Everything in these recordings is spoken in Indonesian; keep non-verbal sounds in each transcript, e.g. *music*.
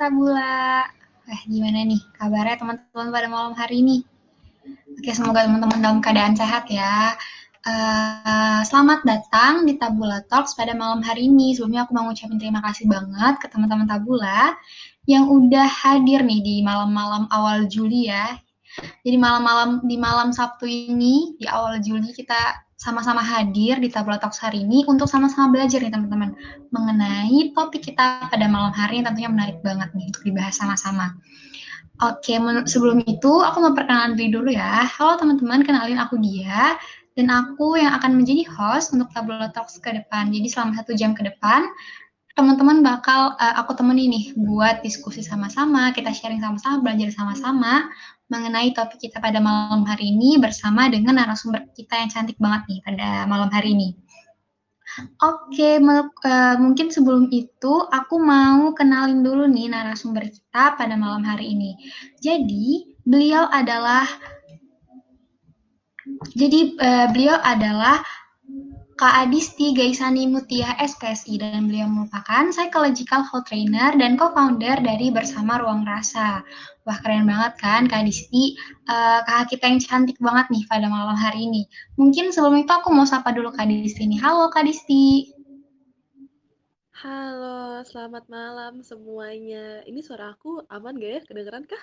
Tabula. Eh, gimana nih kabarnya teman-teman pada malam hari ini? Oke, semoga teman-teman dalam keadaan sehat ya. Uh, selamat datang di Tabula Talks pada malam hari ini. Sebelumnya aku mau ngucapin terima kasih banget ke teman-teman Tabula yang udah hadir nih di malam-malam awal Juli ya. Jadi malam-malam di malam Sabtu ini di awal Juli kita sama-sama hadir di Tabula Talks hari ini untuk sama-sama belajar nih teman-teman mengenai topik kita pada malam hari yang tentunya menarik banget nih untuk dibahas sama-sama. Oke, sebelum itu aku mau perkenalan diri dulu ya. Halo teman-teman, kenalin aku dia dan aku yang akan menjadi host untuk Tabula Talks ke depan. Jadi selama satu jam ke depan, teman-teman bakal uh, aku temenin nih buat diskusi sama-sama, kita sharing sama-sama, belajar sama-sama mengenai topik kita pada malam hari ini bersama dengan narasumber kita yang cantik banget nih pada malam hari ini. Oke, uh, mungkin sebelum itu aku mau kenalin dulu nih narasumber kita pada malam hari ini. Jadi, beliau adalah jadi uh, beliau adalah Kak Adisti Gaisani Mutia SPSI dan beliau merupakan psychological health trainer dan co-founder dari Bersama Ruang Rasa. Wah keren banget kan Kak Adisti, uh, kakak kita yang cantik banget nih pada malam hari ini. Mungkin sebelum itu aku mau sapa dulu Kak Adisti nih. Halo Kak Adisti. Halo, selamat malam semuanya. Ini suara aku aman gak ya? Kedengeran kah?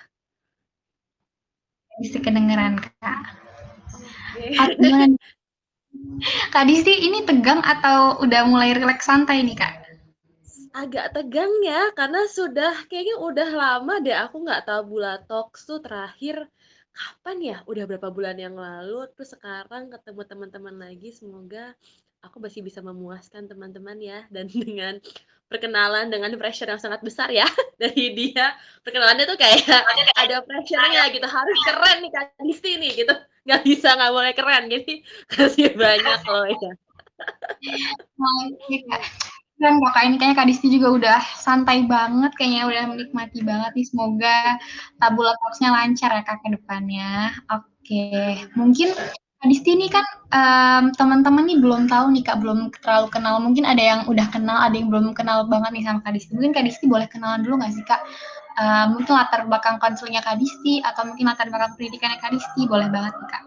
Bisa kedengeran Kak. Okay. Kak Disti, ini tegang atau udah mulai rileks santai nih, Kak? Agak tegang ya, karena sudah kayaknya udah lama deh aku nggak tahu Bula Talks tuh terakhir kapan ya? Udah berapa bulan yang lalu, terus sekarang ketemu teman-teman lagi, semoga aku masih bisa memuaskan teman-teman ya, dan *laughs* dengan perkenalan dengan pressure yang sangat besar ya *laughs* dari dia. Perkenalannya tuh kayak ada pressure-nya gitu, harus keren nih Kak Disti nih gitu nggak bisa nggak boleh keren jadi kasih banyak loh ya dan kakak ini kayaknya Kak Disti juga udah santai banget, kayaknya udah menikmati banget nih. Semoga tabula talksnya lancar ya kak ke depannya. Oke, mungkin Kak Disti ini kan um, teman-teman nih belum tahu nih Kak, belum terlalu kenal. Mungkin ada yang udah kenal, ada yang belum kenal banget nih sama Kak Disti. Mungkin Kak Disti boleh kenalan dulu nggak sih Kak? uh, mungkin latar belakang konsulnya Kadisti atau mungkin latar belakang pendidikannya Kadisti boleh banget nih Kak.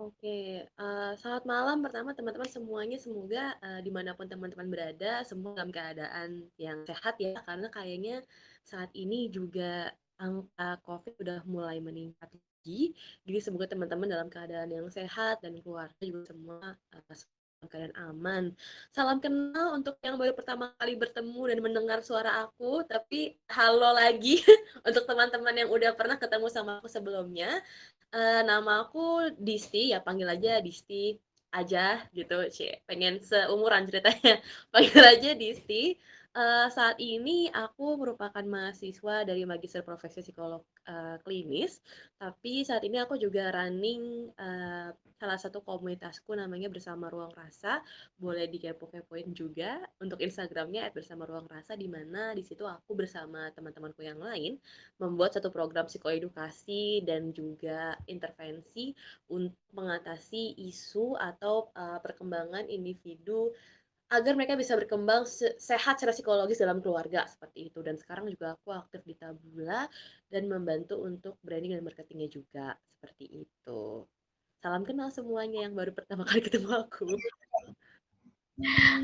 Oke, uh, selamat malam pertama teman-teman semuanya. Semoga uh, di mana pun teman-teman berada, semua dalam keadaan yang sehat ya. Karena kayaknya saat ini juga angka COVID sudah mulai meningkat lagi. Jadi semoga teman-teman dalam keadaan yang sehat dan keluarga juga semua uh, keadaan aman. Salam kenal untuk yang baru pertama kali bertemu dan mendengar suara aku, tapi halo lagi *laughs* untuk teman-teman yang udah pernah ketemu sama aku sebelumnya. Uh, nama aku Disti, ya panggil aja Disti aja gitu, Cie. Pengen seumuran ceritanya. *laughs* panggil aja Disti. Uh, saat ini aku merupakan mahasiswa dari Magister Profesi Psikolog uh, Klinis, tapi saat ini aku juga running uh, salah satu komunitasku namanya Bersama Ruang Rasa. Boleh dikepo-kepoin juga untuk Instagramnya @bersama ruang rasa di mana di situ aku bersama teman-temanku yang lain membuat satu program psikoedukasi dan juga intervensi untuk mengatasi isu atau uh, perkembangan individu agar mereka bisa berkembang sehat secara psikologis dalam keluarga seperti itu. Dan sekarang juga aku aktif di Tabula dan membantu untuk branding dan marketingnya juga seperti itu. Salam kenal semuanya yang baru pertama kali ketemu aku.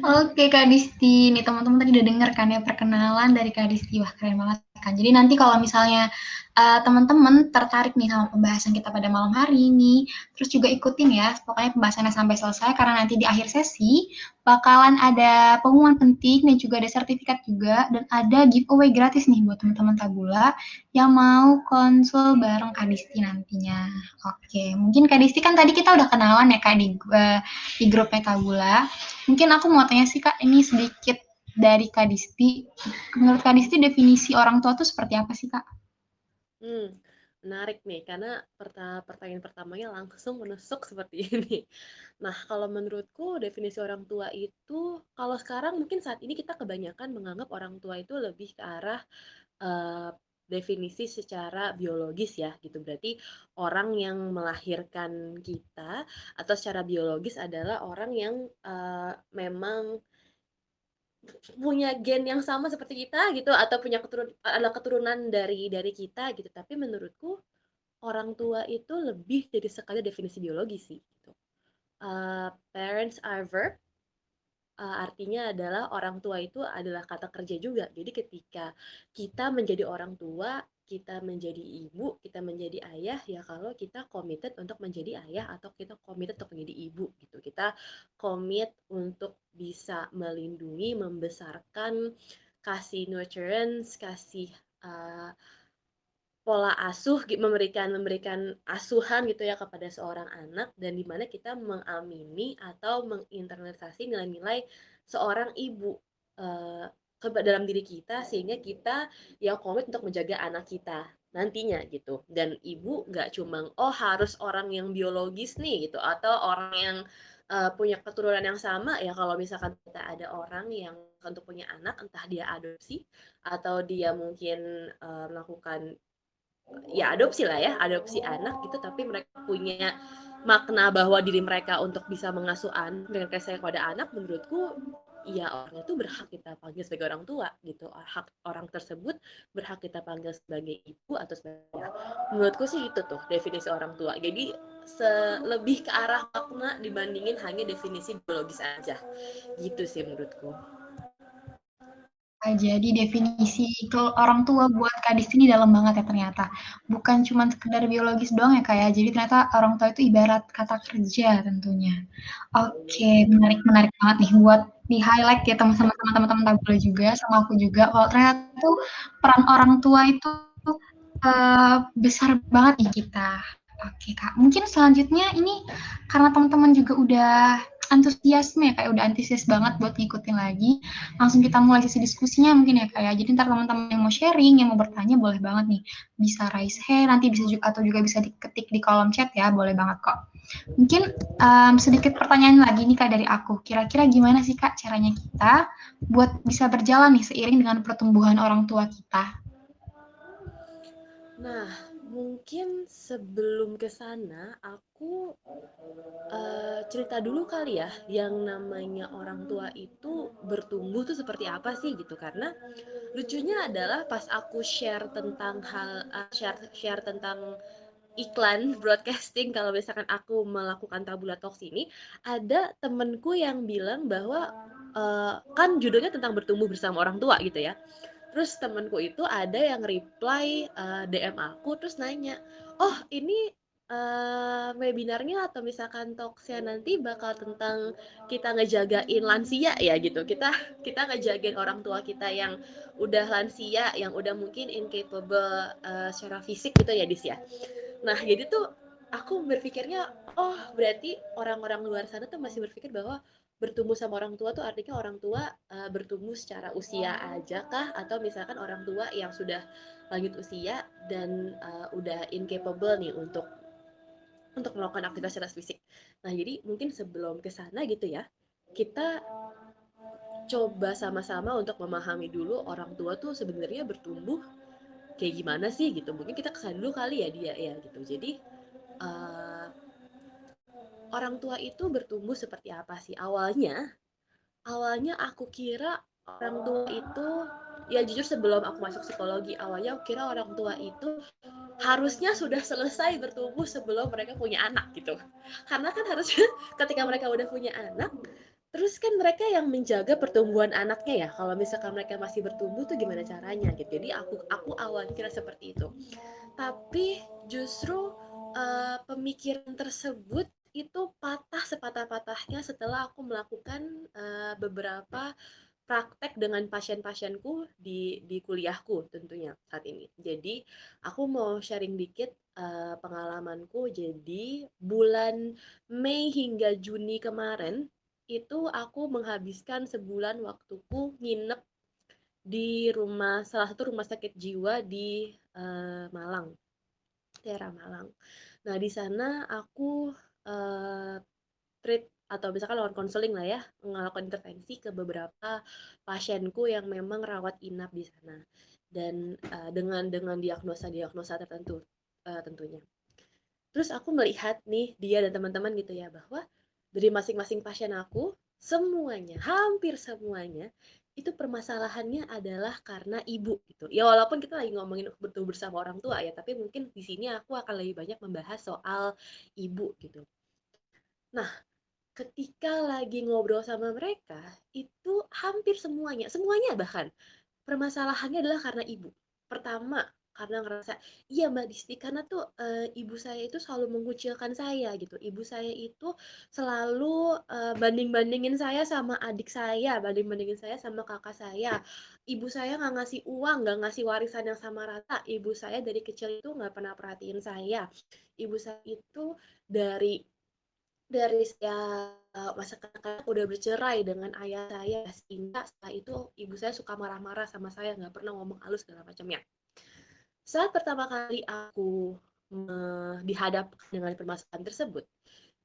Oke Kak Disti, nih teman-teman tadi udah denger kan ya perkenalan dari Kak Disti, wah keren banget. Jadi nanti kalau misalnya uh, teman-teman tertarik nih sama pembahasan kita pada malam hari ini, terus juga ikutin ya, pokoknya pembahasannya sampai selesai karena nanti di akhir sesi bakalan ada pengumuman penting dan juga ada sertifikat juga dan ada giveaway gratis nih buat teman-teman Tabula yang mau konsul bareng Kak Disti nantinya. Oke, mungkin Kak Disti kan tadi kita udah kenalan ya Kak di, uh, di grupnya Tabula. Mungkin aku mau tanya sih Kak, ini sedikit dari Kak Disti. Menurut Kak Disti definisi orang tua itu seperti apa sih Kak? Hmm, menarik nih, karena pertanyaan pertamanya langsung menusuk seperti *laughs* ini. Nah, kalau menurutku definisi orang tua itu, kalau sekarang mungkin saat ini kita kebanyakan menganggap orang tua itu lebih ke arah uh, definisi secara biologis ya gitu. Berarti orang yang melahirkan kita atau secara biologis adalah orang yang uh, memang punya gen yang sama seperti kita gitu atau punya keturun adalah keturunan dari dari kita gitu. Tapi menurutku orang tua itu lebih dari sekadar definisi biologi sih gitu. Uh, parents are verb uh, artinya adalah orang tua itu adalah kata kerja juga. Jadi ketika kita menjadi orang tua, kita menjadi ibu, kita menjadi ayah, ya kalau kita committed untuk menjadi ayah atau kita committed untuk menjadi ibu gitu. Kita komit untuk bisa melindungi, membesarkan, kasih nurturance, kasih uh, pola asuh memberikan memberikan asuhan gitu ya kepada seorang anak dan di mana kita mengamini atau menginternalisasi nilai-nilai seorang ibu uh, ke dalam diri kita sehingga kita ya komit untuk menjaga anak kita nantinya gitu. Dan ibu nggak cuma oh harus orang yang biologis nih gitu atau orang yang uh, punya keturunan yang sama ya kalau misalkan kita ada orang yang untuk punya anak entah dia adopsi atau dia mungkin uh, melakukan ya adopsi lah ya adopsi anak gitu. Tapi mereka punya makna bahwa diri mereka untuk bisa mengasuh anak dengan kasih sayang pada anak menurutku ya orang itu berhak kita panggil sebagai orang tua gitu. Hak orang tersebut berhak kita panggil sebagai ibu atau sebagai ya. menurutku sih itu tuh definisi orang tua. Jadi lebih ke arah makna dibandingin hanya definisi biologis aja. Gitu sih menurutku. Jadi definisi orang tua buat Kadis ini dalam banget ya ternyata. Bukan cuma sekedar biologis doang ya Kak ya. Jadi ternyata orang tua itu ibarat kata kerja tentunya. Oke, menarik menarik banget nih buat di-highlight ya teman-teman teman-teman tabula juga sama aku juga kalau ternyata tuh peran orang tua itu uh, besar banget nih kita. Oke Kak, mungkin selanjutnya ini karena teman-teman juga udah antusiasme ya kayak udah antusias banget buat ngikutin lagi langsung kita mulai sesi diskusinya mungkin ya kayak ya. jadi ntar teman-teman yang mau sharing yang mau bertanya boleh banget nih bisa raise hand nanti bisa juga atau juga bisa diketik di kolom chat ya boleh banget kok. Mungkin um, sedikit pertanyaan lagi nih kak dari aku. Kira-kira gimana sih kak caranya kita buat bisa berjalan nih seiring dengan pertumbuhan orang tua kita? Nah mungkin sebelum ke sana aku uh, cerita dulu kali ya yang namanya orang tua itu bertumbuh tuh seperti apa sih gitu. Karena lucunya adalah pas aku share tentang hal uh, share share tentang iklan *laughs* broadcasting kalau misalkan aku melakukan tabula talks ini ada temenku yang bilang bahwa uh, kan judulnya tentang bertumbuh bersama orang tua gitu ya terus temenku itu ada yang reply uh, eh, DM aku terus nanya oh ini uh, webinarnya atau misalkan talksnya nanti bakal tentang kita ngejagain lansia ya gitu. Kita kita ngejagain orang tua kita yang udah lansia yang udah mungkin incapable uh, secara fisik gitu ya dis ya. Nah jadi tuh aku berpikirnya oh berarti orang-orang luar sana tuh masih berpikir bahwa bertumbuh sama orang tua tuh artinya orang tua uh, bertumbuh secara usia aja kah atau misalkan orang tua yang sudah lanjut usia dan uh, udah incapable nih untuk untuk melakukan aktivitas secara fisik. Nah, jadi mungkin sebelum ke sana gitu ya, kita coba sama-sama untuk memahami dulu orang tua tuh sebenarnya bertumbuh kayak gimana sih gitu. Mungkin kita ke sana dulu kali ya dia ya gitu. Jadi orang tua itu bertumbuh seperti apa sih? Awalnya, awalnya aku kira orang tua itu ya jujur sebelum aku masuk psikologi awalnya aku kira orang tua itu harusnya sudah selesai bertumbuh sebelum mereka punya anak gitu. Karena kan harusnya *laughs* ketika mereka udah punya anak terus kan mereka yang menjaga pertumbuhan anaknya ya. Kalau misalkan mereka masih bertumbuh tuh gimana caranya gitu. Jadi aku aku awalnya kira seperti itu. Tapi justru uh, pemikiran tersebut itu patah sepatah-patahnya setelah aku melakukan uh, beberapa praktek dengan pasien-pasienku di di kuliahku tentunya saat ini. Jadi aku mau sharing dikit uh, pengalamanku. Jadi bulan Mei hingga Juni kemarin itu aku menghabiskan sebulan waktuku nginep di rumah salah satu rumah sakit jiwa di uh, Malang, daerah Malang. Nah di sana aku uh, treat atau misalkan lakukan konseling lah ya, melakukan intervensi ke beberapa pasienku yang memang rawat inap di sana dan uh, dengan dengan diagnosa-diagnosa tertentu uh, tentunya. Terus aku melihat nih dia dan teman-teman gitu ya bahwa dari masing-masing pasien aku semuanya, hampir semuanya itu permasalahannya adalah karena ibu gitu. Ya walaupun kita lagi ngomongin bertumbuh bersama orang tua ya, tapi mungkin di sini aku akan lebih banyak membahas soal ibu gitu. Nah, ketika lagi ngobrol sama mereka, itu hampir semuanya, semuanya bahkan permasalahannya adalah karena ibu. Pertama, karena ngerasa, "Iya Mbak Disti, karena tuh, eee, ibu saya itu selalu mengucilkan saya," gitu. Ibu saya itu selalu, eee, banding-bandingin saya sama adik saya, banding-bandingin saya sama kakak saya. Ibu saya nggak ngasih uang, nggak ngasih warisan yang sama rata. Ibu saya dari kecil itu nggak pernah perhatiin saya. Ibu saya itu dari dari saya masa kanak-kanak udah bercerai dengan ayah saya, sehingga setelah itu ibu saya suka marah-marah sama saya, nggak pernah ngomong halus segala macamnya. Saat pertama kali aku me dihadapkan dengan permasalahan tersebut,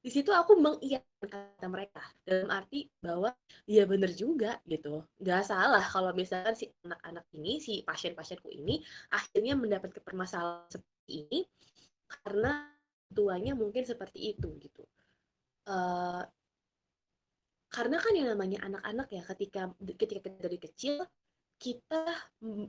di situ aku mengiyakan kata mereka, dalam arti bahwa, "Iya bener juga," gitu, nggak salah kalau misalkan si anak-anak ini, si pasien-pasienku ini akhirnya mendapatkan permasalahan seperti ini, karena tuanya mungkin seperti itu, gitu. Eee karena kan yang namanya anak-anak ya, ketika ketika kita dari kecil, kita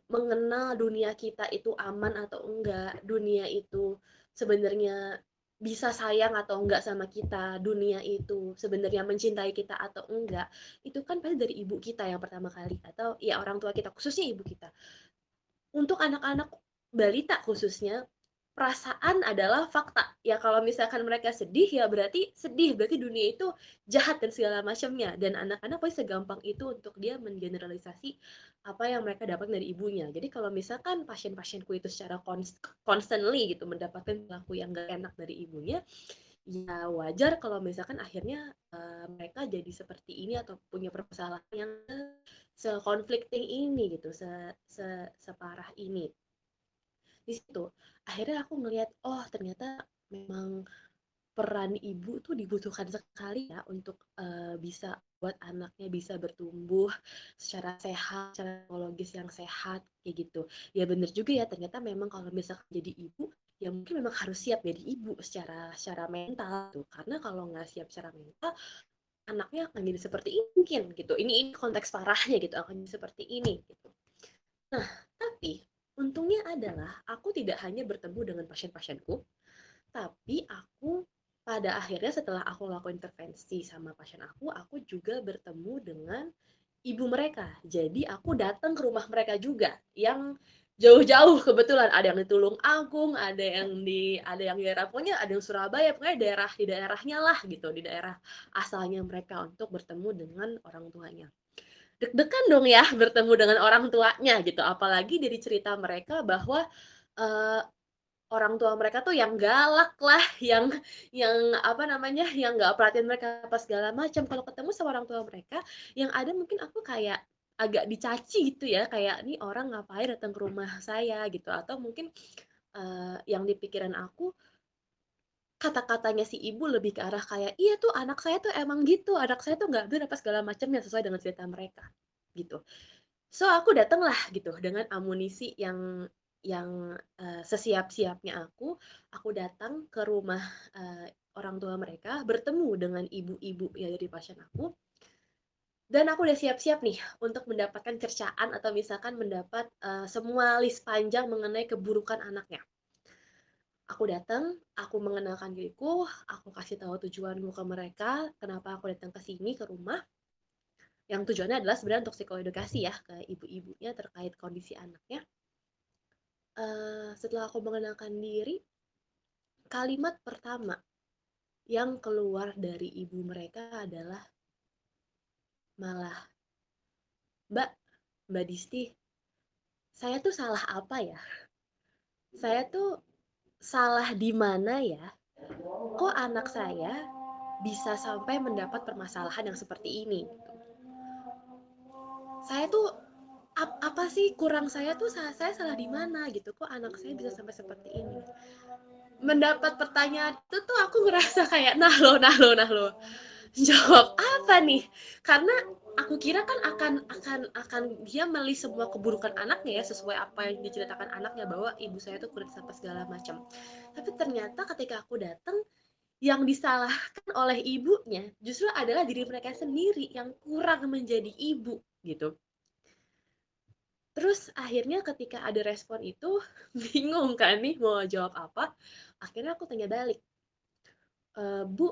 mengenal dunia kita itu aman atau enggak, dunia itu sebenarnya bisa sayang atau enggak sama kita, dunia itu sebenarnya mencintai kita atau enggak, itu kan pasti dari ibu kita yang pertama kali atau ya orang tua kita, khususnya ibu kita. Untuk anak-anak balita khususnya, perasaan adalah fakta. Ya kalau misalkan mereka sedih, ya berarti sedih, berarti dunia itu jahat dan segala macamnya. Dan anak-anak pasti segampang itu untuk dia mengeneralisasi apa yang mereka dapat dari ibunya. Jadi kalau misalkan pasien-pasienku itu secara const constantly gitu mendapatkan perilaku yang gak enak dari ibunya, ya wajar kalau misalkan akhirnya uh, mereka jadi seperti ini atau punya permasalahan yang se-conflicting ini gitu, se, se separah ini di situ akhirnya aku ngelihat oh ternyata memang peran ibu tuh dibutuhkan sekali ya untuk uh, bisa buat anaknya bisa bertumbuh secara sehat, secara psikologis yang sehat kayak gitu. Ya bener juga ya ternyata memang kalau misalkan jadi ibu ya mungkin memang harus siap jadi ibu secara secara mental tuh. Karena kalau nggak siap secara mental anaknya akan jadi seperti ini mungkin gitu. Ini ini konteks parahnya gitu akan jadi seperti ini gitu. Nah, tapi Untungnya adalah aku tidak hanya bertemu dengan pasien-pasienku, tapi aku pada akhirnya setelah aku lakukan intervensi sama pasien aku, aku juga bertemu dengan ibu mereka. Jadi aku datang ke rumah mereka juga yang jauh-jauh kebetulan ada yang di Tulung Agung, ada yang di ada yang di daerah pokoknya ada yang Surabaya, pokoknya daerah di daerahnya lah gitu, di daerah asalnya mereka untuk bertemu dengan orang tuanya deg-degan dong ya bertemu dengan orang tuanya gitu. Apalagi dari cerita mereka bahwa uh, orang tua mereka tuh yang galak lah, yang yang apa namanya, yang nggak perhatian mereka apa segala macam. Kalau ketemu sama orang tua mereka, yang ada mungkin aku kayak agak dicaci gitu ya, kayak nih orang ngapain datang ke rumah saya gitu, atau mungkin uh, yang di pikiran aku kata-katanya si ibu lebih ke arah kayak, "Iya tuh anak saya tuh emang gitu, anak saya tuh nggak bener apa segala macamnya sesuai dengan cerita mereka." Gitu. So, aku datanglah gitu dengan amunisi yang yang, uh, sesiap-siapnya aku, aku datang ke rumah, uh, orang tua mereka, bertemu dengan ibu-ibu ya dari pasien aku. Dan aku udah siap-siap nih untuk mendapatkan cercaan atau misalkan mendapat, uh, semua list panjang mengenai keburukan anaknya. Aku datang, aku mengenalkan diriku, aku kasih tahu tujuanku ke mereka, kenapa aku datang ke sini, ke rumah. Yang tujuannya adalah sebenarnya untuk psikoedukasi ya, ke ibu-ibunya terkait kondisi anaknya. Uh, setelah aku mengenalkan diri, kalimat pertama yang keluar dari ibu mereka adalah malah, Mbak, Mbak Disti, saya tuh salah apa ya? Saya tuh salah di mana ya? Kok anak saya bisa sampai mendapat permasalahan yang seperti ini? Saya tuh ap apa sih kurang saya tuh saya, saya salah di mana gitu? Kok anak saya bisa sampai seperti ini? Mendapat pertanyaan itu tuh aku ngerasa kayak nah lo, nah lo, nah lo. Jawab apa nih? Karena aku kira kan akan akan akan dia melihat semua keburukan anaknya ya sesuai apa yang diceritakan anaknya bahwa ibu saya tuh kulit sampai segala macam. Tapi ternyata ketika aku datang yang disalahkan oleh ibunya justru adalah diri mereka sendiri yang kurang menjadi ibu gitu. Terus akhirnya ketika ada respon itu, *laughs* bingung kan nih mau jawab apa, akhirnya aku tanya balik, eee, "Bu,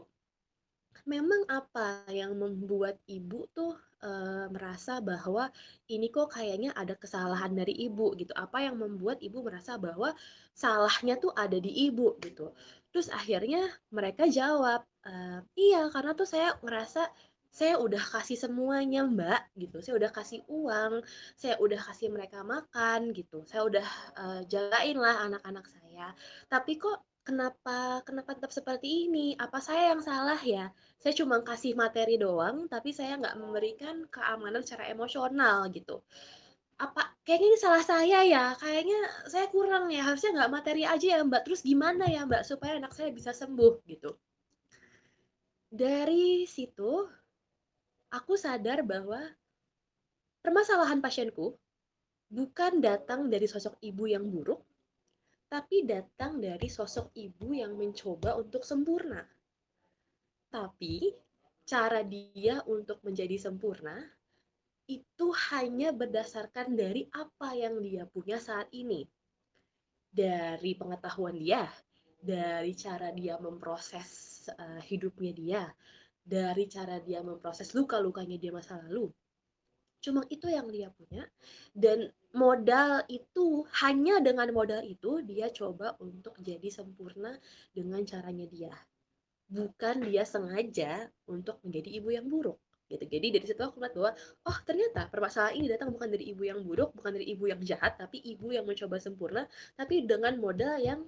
memang apa yang membuat Ibu tuh, eee, merasa bahwa ini kok kayaknya ada kesalahan dari Ibu?" Gitu. "Apa yang membuat Ibu merasa bahwa salahnya tuh ada di Ibu?" Gitu. Terus akhirnya mereka jawab, eee, "Iya, karena tuh saya ngerasa saya udah kasih semuanya, Mbak," gitu. "Saya udah kasih uang, saya udah kasih mereka makan," gitu. "Saya udah, eee, jagain lah anak-anak saya, tapi kok kenapa kenapa tetap seperti ini? Apa saya yang salah ya? Saya cuma kasih materi doang, tapi saya nggak memberikan keamanan secara emosional," gitu. "Apa kayaknya ini salah saya ya? Kayaknya saya kurang ya? Harusnya nggak materi aja ya, Mbak? Terus gimana ya, Mbak, supaya anak saya bisa sembuh?" Gitu. Dari situ, aku sadar bahwa permasalahan pasienku bukan datang dari sosok ibu yang buruk, tapi datang dari sosok ibu yang mencoba untuk sempurna. Tapi cara dia untuk menjadi sempurna itu hanya berdasarkan dari apa yang dia punya saat ini. Dari pengetahuan dia, dari cara dia memproses uh, hidupnya dia, dari cara dia memproses luka-lukanya dia masa lalu. Cuma itu yang dia punya dan modal itu hanya dengan modal itu dia coba untuk jadi sempurna dengan caranya dia. Bukan dia sengaja untuk menjadi ibu yang buruk gitu. Jadi dari situ aku lihat bahwa oh ternyata permasalahan ini datang bukan dari ibu yang buruk, bukan dari ibu yang jahat, tapi ibu yang mencoba sempurna tapi dengan modal yang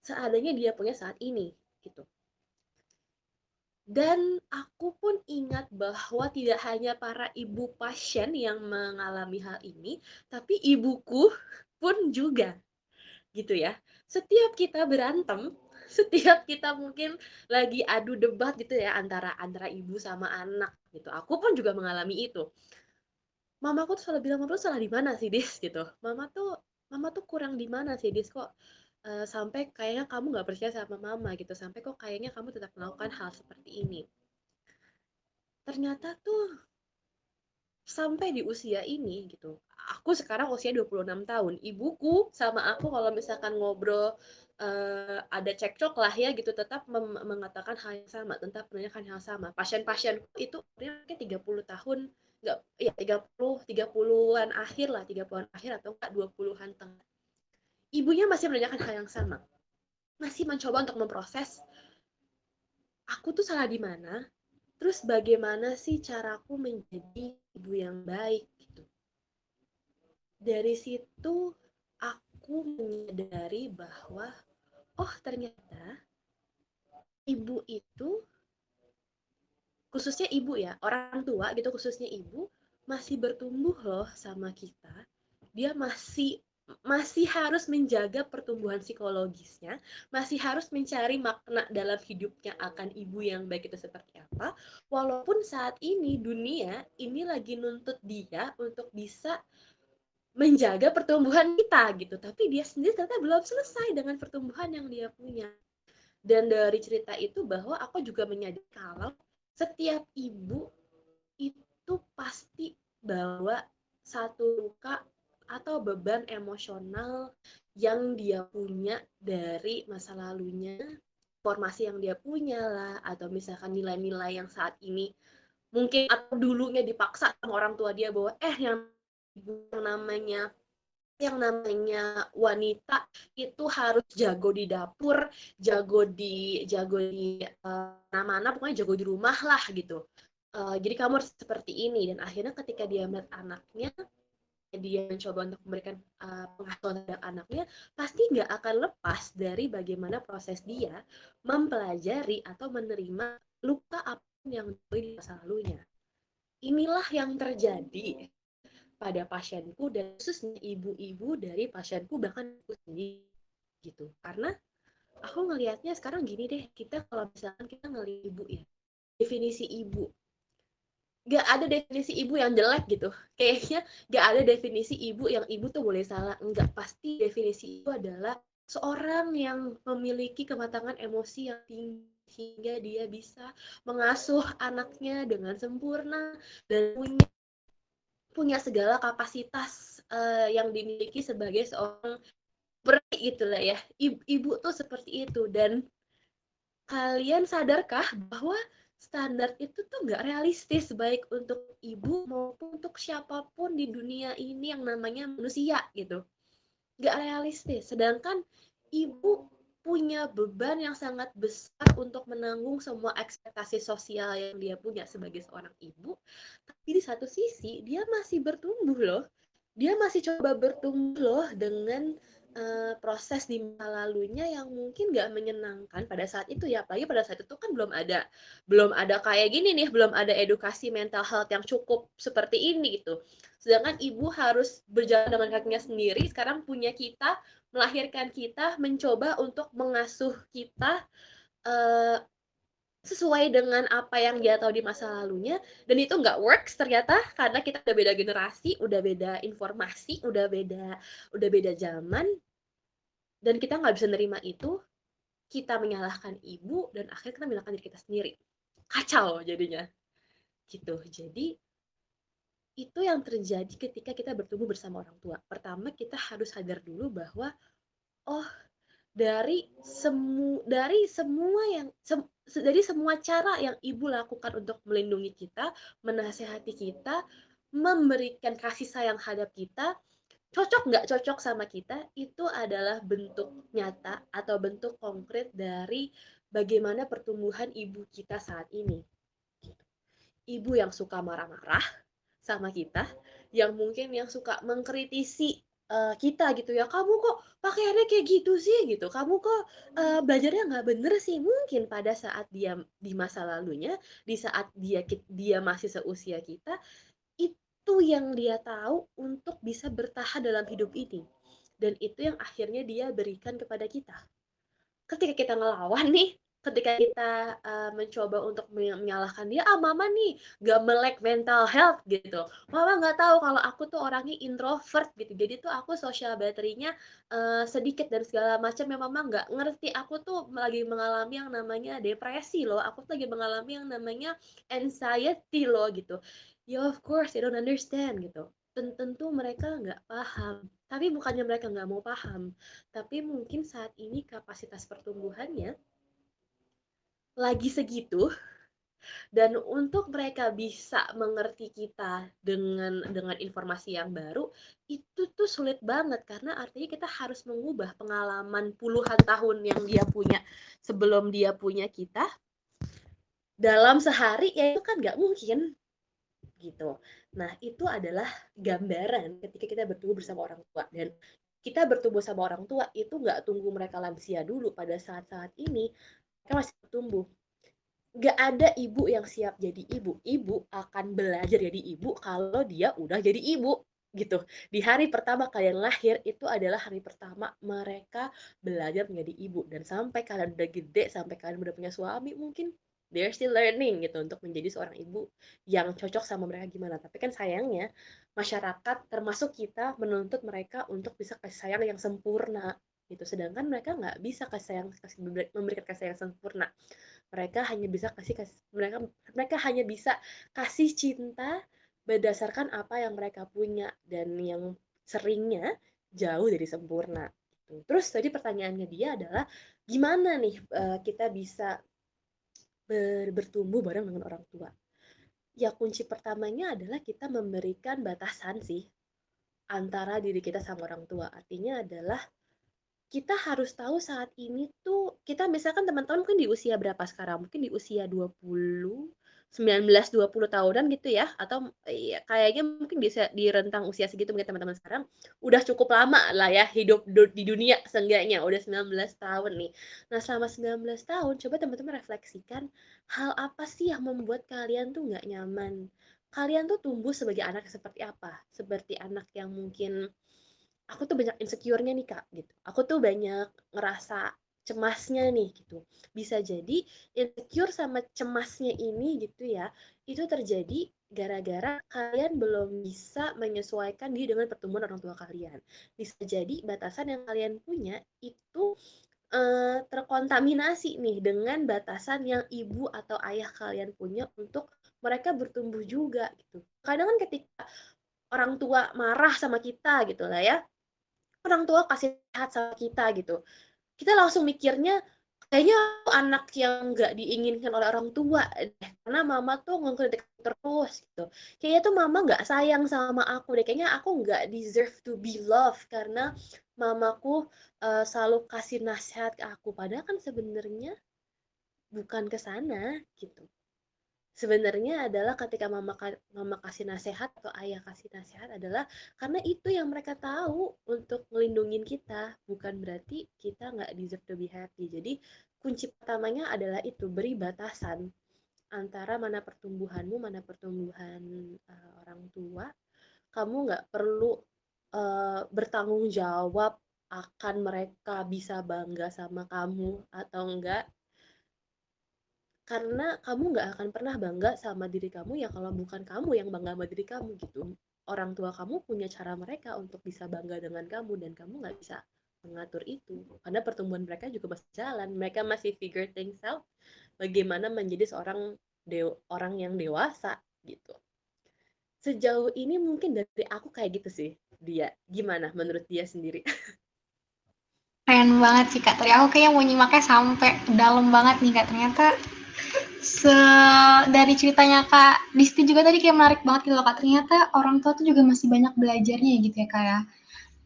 seadanya dia punya saat ini gitu. Dan aku pun ingat bahwa tidak hanya para ibu pasien yang mengalami hal ini, tapi ibuku pun juga. Gitu ya. Setiap kita berantem, *laughs* setiap kita mungkin lagi adu debat gitu ya antara antara ibu sama anak gitu. Aku pun juga mengalami itu. Mamaku tuh selalu bilang, "Mama tuh salah di mana sih, Dis?" gitu. "Mama tuh mama tuh kurang di mana sih, Dis? Kok uh, sampai kayaknya kamu nggak percaya sama mama gitu sampai kok kayaknya kamu tetap melakukan hal seperti ini ternyata tuh sampai di usia ini gitu aku sekarang usia 26 tahun ibuku sama aku kalau misalkan ngobrol uh, ada cekcok lah ya gitu tetap mengatakan hal yang sama tetap menanyakan hal sama pasien-pasienku itu mungkin 30 tahun enggak ya 30 30-an akhir lah 30-an akhir atau enggak 20-an tengah ibunya masih menanyakan hal yang sama. Masih mencoba untuk memproses, aku tuh salah di mana, terus bagaimana sih caraku menjadi ibu yang baik gitu. Dari situ aku menyadari bahwa oh ternyata ibu itu khususnya ibu ya, orang tua gitu khususnya ibu masih bertumbuh loh sama kita. Dia masih masih harus menjaga pertumbuhan psikologisnya, masih harus mencari makna dalam hidupnya akan ibu yang baik itu seperti apa. Walaupun saat ini dunia ini lagi nuntut dia untuk bisa menjaga pertumbuhan kita gitu, tapi dia sendiri ternyata belum selesai dengan pertumbuhan yang dia punya. Dan dari cerita itu bahwa aku juga menyadari kalau setiap ibu itu pasti bawa satu luka atau beban emosional yang dia punya dari masa lalunya, informasi yang dia punya lah, atau misalkan nilai-nilai yang saat ini mungkin atau dulunya dipaksa sama orang tua dia bahwa eh yang yang namanya yang namanya wanita itu harus jago di dapur, jago di jago di uh, mana-mana, pokoknya jago di rumah lah gitu. Uh, jadi kamu harus seperti ini dan akhirnya ketika dia melihat anaknya dia mencoba untuk memberikan uh, pengasuhan terhadap anaknya, pasti nggak akan lepas dari bagaimana proses dia mempelajari atau menerima luka apa pun yang di masa lalunya. Inilah yang terjadi pada pasienku dan khususnya ibu-ibu dari pasienku bahkan aku sendiri gitu. Karena aku ngelihatnya sekarang gini deh, kita kalau misalkan kita ngelihat ibu ya, definisi ibu. Gak ada definisi ibu yang jelek gitu. Kayaknya gak ada definisi ibu yang ibu tuh boleh salah. Enggak pasti definisi ibu adalah seorang yang memiliki kematangan emosi yang tinggi sehingga dia bisa mengasuh anaknya dengan sempurna dan punya punya segala kapasitas uh, yang dimiliki sebagai seorang peri gitu lah ya. Ibu, ibu tuh seperti itu. Dan kalian sadarkah bahwa standar itu tuh nggak realistis baik untuk ibu maupun untuk siapa pun di dunia ini yang namanya manusia gitu? Nggak realistis. Sedangkan ibu punya beban yang sangat besar untuk menanggung semua ekspektasi sosial yang dia punya sebagai seorang ibu. Tapi di satu sisi dia masih bertumbuh loh. Dia masih coba bertumbuh loh dengan uh, proses di masa lalunya yang mungkin gak menyenangkan pada saat itu ya. Apalagi pada saat itu kan belum ada belum ada kayak gini nih belum ada edukasi mental health yang cukup seperti ini gitu. Sedangkan ibu harus berjalan dengan kakinya sendiri sekarang punya kita melahirkan kita mencoba untuk mengasuh kita uh, sesuai dengan apa yang dia tahu di masa lalunya dan itu nggak works ternyata karena kita udah beda generasi, udah beda informasi, udah beda udah beda zaman dan kita nggak bisa nerima itu. Kita menyalahkan ibu dan akhirnya kita menyalahkan diri kita sendiri. Kacau jadinya. Gitu. Jadi itu yang terjadi ketika kita bertumbuh bersama orang tua. Pertama kita harus sadar dulu bahwa oh dari semu dari semua yang sem dari semua cara yang ibu lakukan untuk melindungi kita, menasehati kita, memberikan kasih sayang hadap kita, cocok nggak cocok sama kita, itu adalah bentuk nyata atau bentuk konkret dari bagaimana pertumbuhan ibu kita saat ini. Ibu yang suka marah-marah sama kita, yang mungkin yang suka mengkritisi uh, kita gitu ya kamu kok pakaiannya kayak gitu sih? Gitu. Kamu kok uh, belajarnya nggak bener sih? Mungkin pada saat dia di masa lalunya di saat dia dia masih seusia kita itu yang dia tahu untuk bisa bertahan dalam hidup ini. Dan itu yang akhirnya dia berikan kepada kita. Ketika kita ngelawan nih ketika kita uh, mencoba untuk menyalahkan dia ah mama nih gak melek mental health gitu. Mama nggak tahu kalau aku tuh orangnya introvert gitu. Jadi tuh aku sosial baterainya uh, sedikit dan segala macam ya mama nggak ngerti aku tuh lagi mengalami yang namanya depresi loh. Aku tuh lagi mengalami yang namanya anxiety loh gitu. Ya of course they don't understand gitu. Tentu mereka nggak paham. Tapi bukannya mereka nggak mau paham tapi mungkin saat ini kapasitas pertumbuhannya lagi segitu dan untuk mereka bisa mengerti kita dengan dengan informasi yang baru itu tuh sulit banget. Karena artinya kita harus mengubah pengalaman puluhan tahun yang dia punya sebelum dia punya kita dalam sehari ya itu kan nggak mungkin gitu. Nah itu adalah gambaran ketika kita bertumbuh bersama orang tua. Dan kita bertumbuh sama orang tua itu nggak tunggu mereka lansia dulu. Pada saat-saat ini mereka masih bertumbuh. Gak ada ibu yang siap jadi ibu. Ibu akan belajar jadi ibu kalau dia udah jadi ibu gitu. Di hari pertama kalian lahir itu adalah hari pertama mereka belajar menjadi ibu. Dan sampai kalian udah gede sampai kalian udah punya suami mungkin they're still learning gitu untuk menjadi seorang ibu yang cocok sama mereka gimana. Tapi kan sayangnya masyarakat termasuk kita menuntut mereka untuk bisa kasih sayang yang sempurna gitu. Sedangkan mereka nggak bisa kasih sayang kasih memberikan kasih sayang sempurna. Mereka hanya bisa kasih mereka mereka hanya bisa kasih cinta berdasarkan apa yang mereka punya dan yang seringnya jauh dari sempurna. Terus tadi pertanyaannya dia adalah gimana nih uh, kita bisa ber, bertumbuh bareng dengan orang tua? Ya kunci pertamanya adalah kita memberikan batasan sih antara diri kita sama orang tua. Artinya adalah kita harus tahu saat ini tuh kita misalkan teman-teman mungkin di usia berapa sekarang? Mungkin di usia 20, 19, 20 tahunan gitu ya atau ya, kayaknya mungkin bisa di rentang usia segitu mungkin teman-teman sekarang udah cukup lama lah ya hidup di dunia seenggaknya udah 19 tahun nih. Nah, selama 19 tahun coba teman-teman refleksikan hal apa sih yang membuat kalian tuh nggak nyaman? Kalian tuh tumbuh sebagai anak seperti apa? Seperti anak yang mungkin aku tuh banyak insecure-nya nih kak gitu. Aku tuh banyak ngerasa cemasnya nih gitu. Bisa jadi insecure sama cemasnya ini gitu ya itu terjadi gara-gara kalian belum bisa menyesuaikan diri dengan pertumbuhan orang tua kalian. Bisa jadi batasan yang kalian punya itu uh, terkontaminasi nih dengan batasan yang ibu atau ayah kalian punya untuk mereka bertumbuh juga gitu. Kadang kan ketika orang tua marah sama kita gitu lah ya, orang tua kasih sehat sama kita gitu, kita langsung mikirnya, kayaknya anak yang nggak diinginkan oleh orang tua deh, karena mama tuh ngekritik terus gitu. Kayaknya tuh mama nggak sayang sama aku deh, kayaknya aku nggak deserve to be loved karena mamaku uh, selalu kasih nasihat ke aku. Padahal kan sebenarnya bukan ke sana gitu sebenarnya adalah ketika mama mama kasih nasihat atau ayah kasih nasihat adalah karena itu yang mereka tahu untuk melindungi kita bukan berarti kita nggak deserve to be happy. Jadi kunci pertamanya adalah itu beri batasan antara mana pertumbuhanmu mana pertumbuhan uh, orang tua. Kamu nggak perlu uh, bertanggung jawab akan mereka bisa bangga sama kamu atau enggak karena kamu nggak akan pernah bangga sama diri kamu ya kalau bukan kamu yang bangga sama diri kamu gitu. Orang tua kamu punya cara mereka untuk bisa bangga dengan kamu dan kamu nggak bisa mengatur itu. Karena pertumbuhan mereka juga masih jalan. Mereka masih figure things out bagaimana menjadi seorang dew orang yang dewasa gitu. Sejauh ini mungkin dari aku kayak gitu sih dia. Gimana menurut dia sendiri? *laughs* Keren banget sih kak. Tadi aku kayak mau nyimaknya sampai dalam banget nih kak. Ternyata se dari ceritanya Kak Disti juga tadi kayak menarik banget gitu loh Kak. Ternyata orang tua tuh juga masih banyak belajarnya gitu ya Kak ya.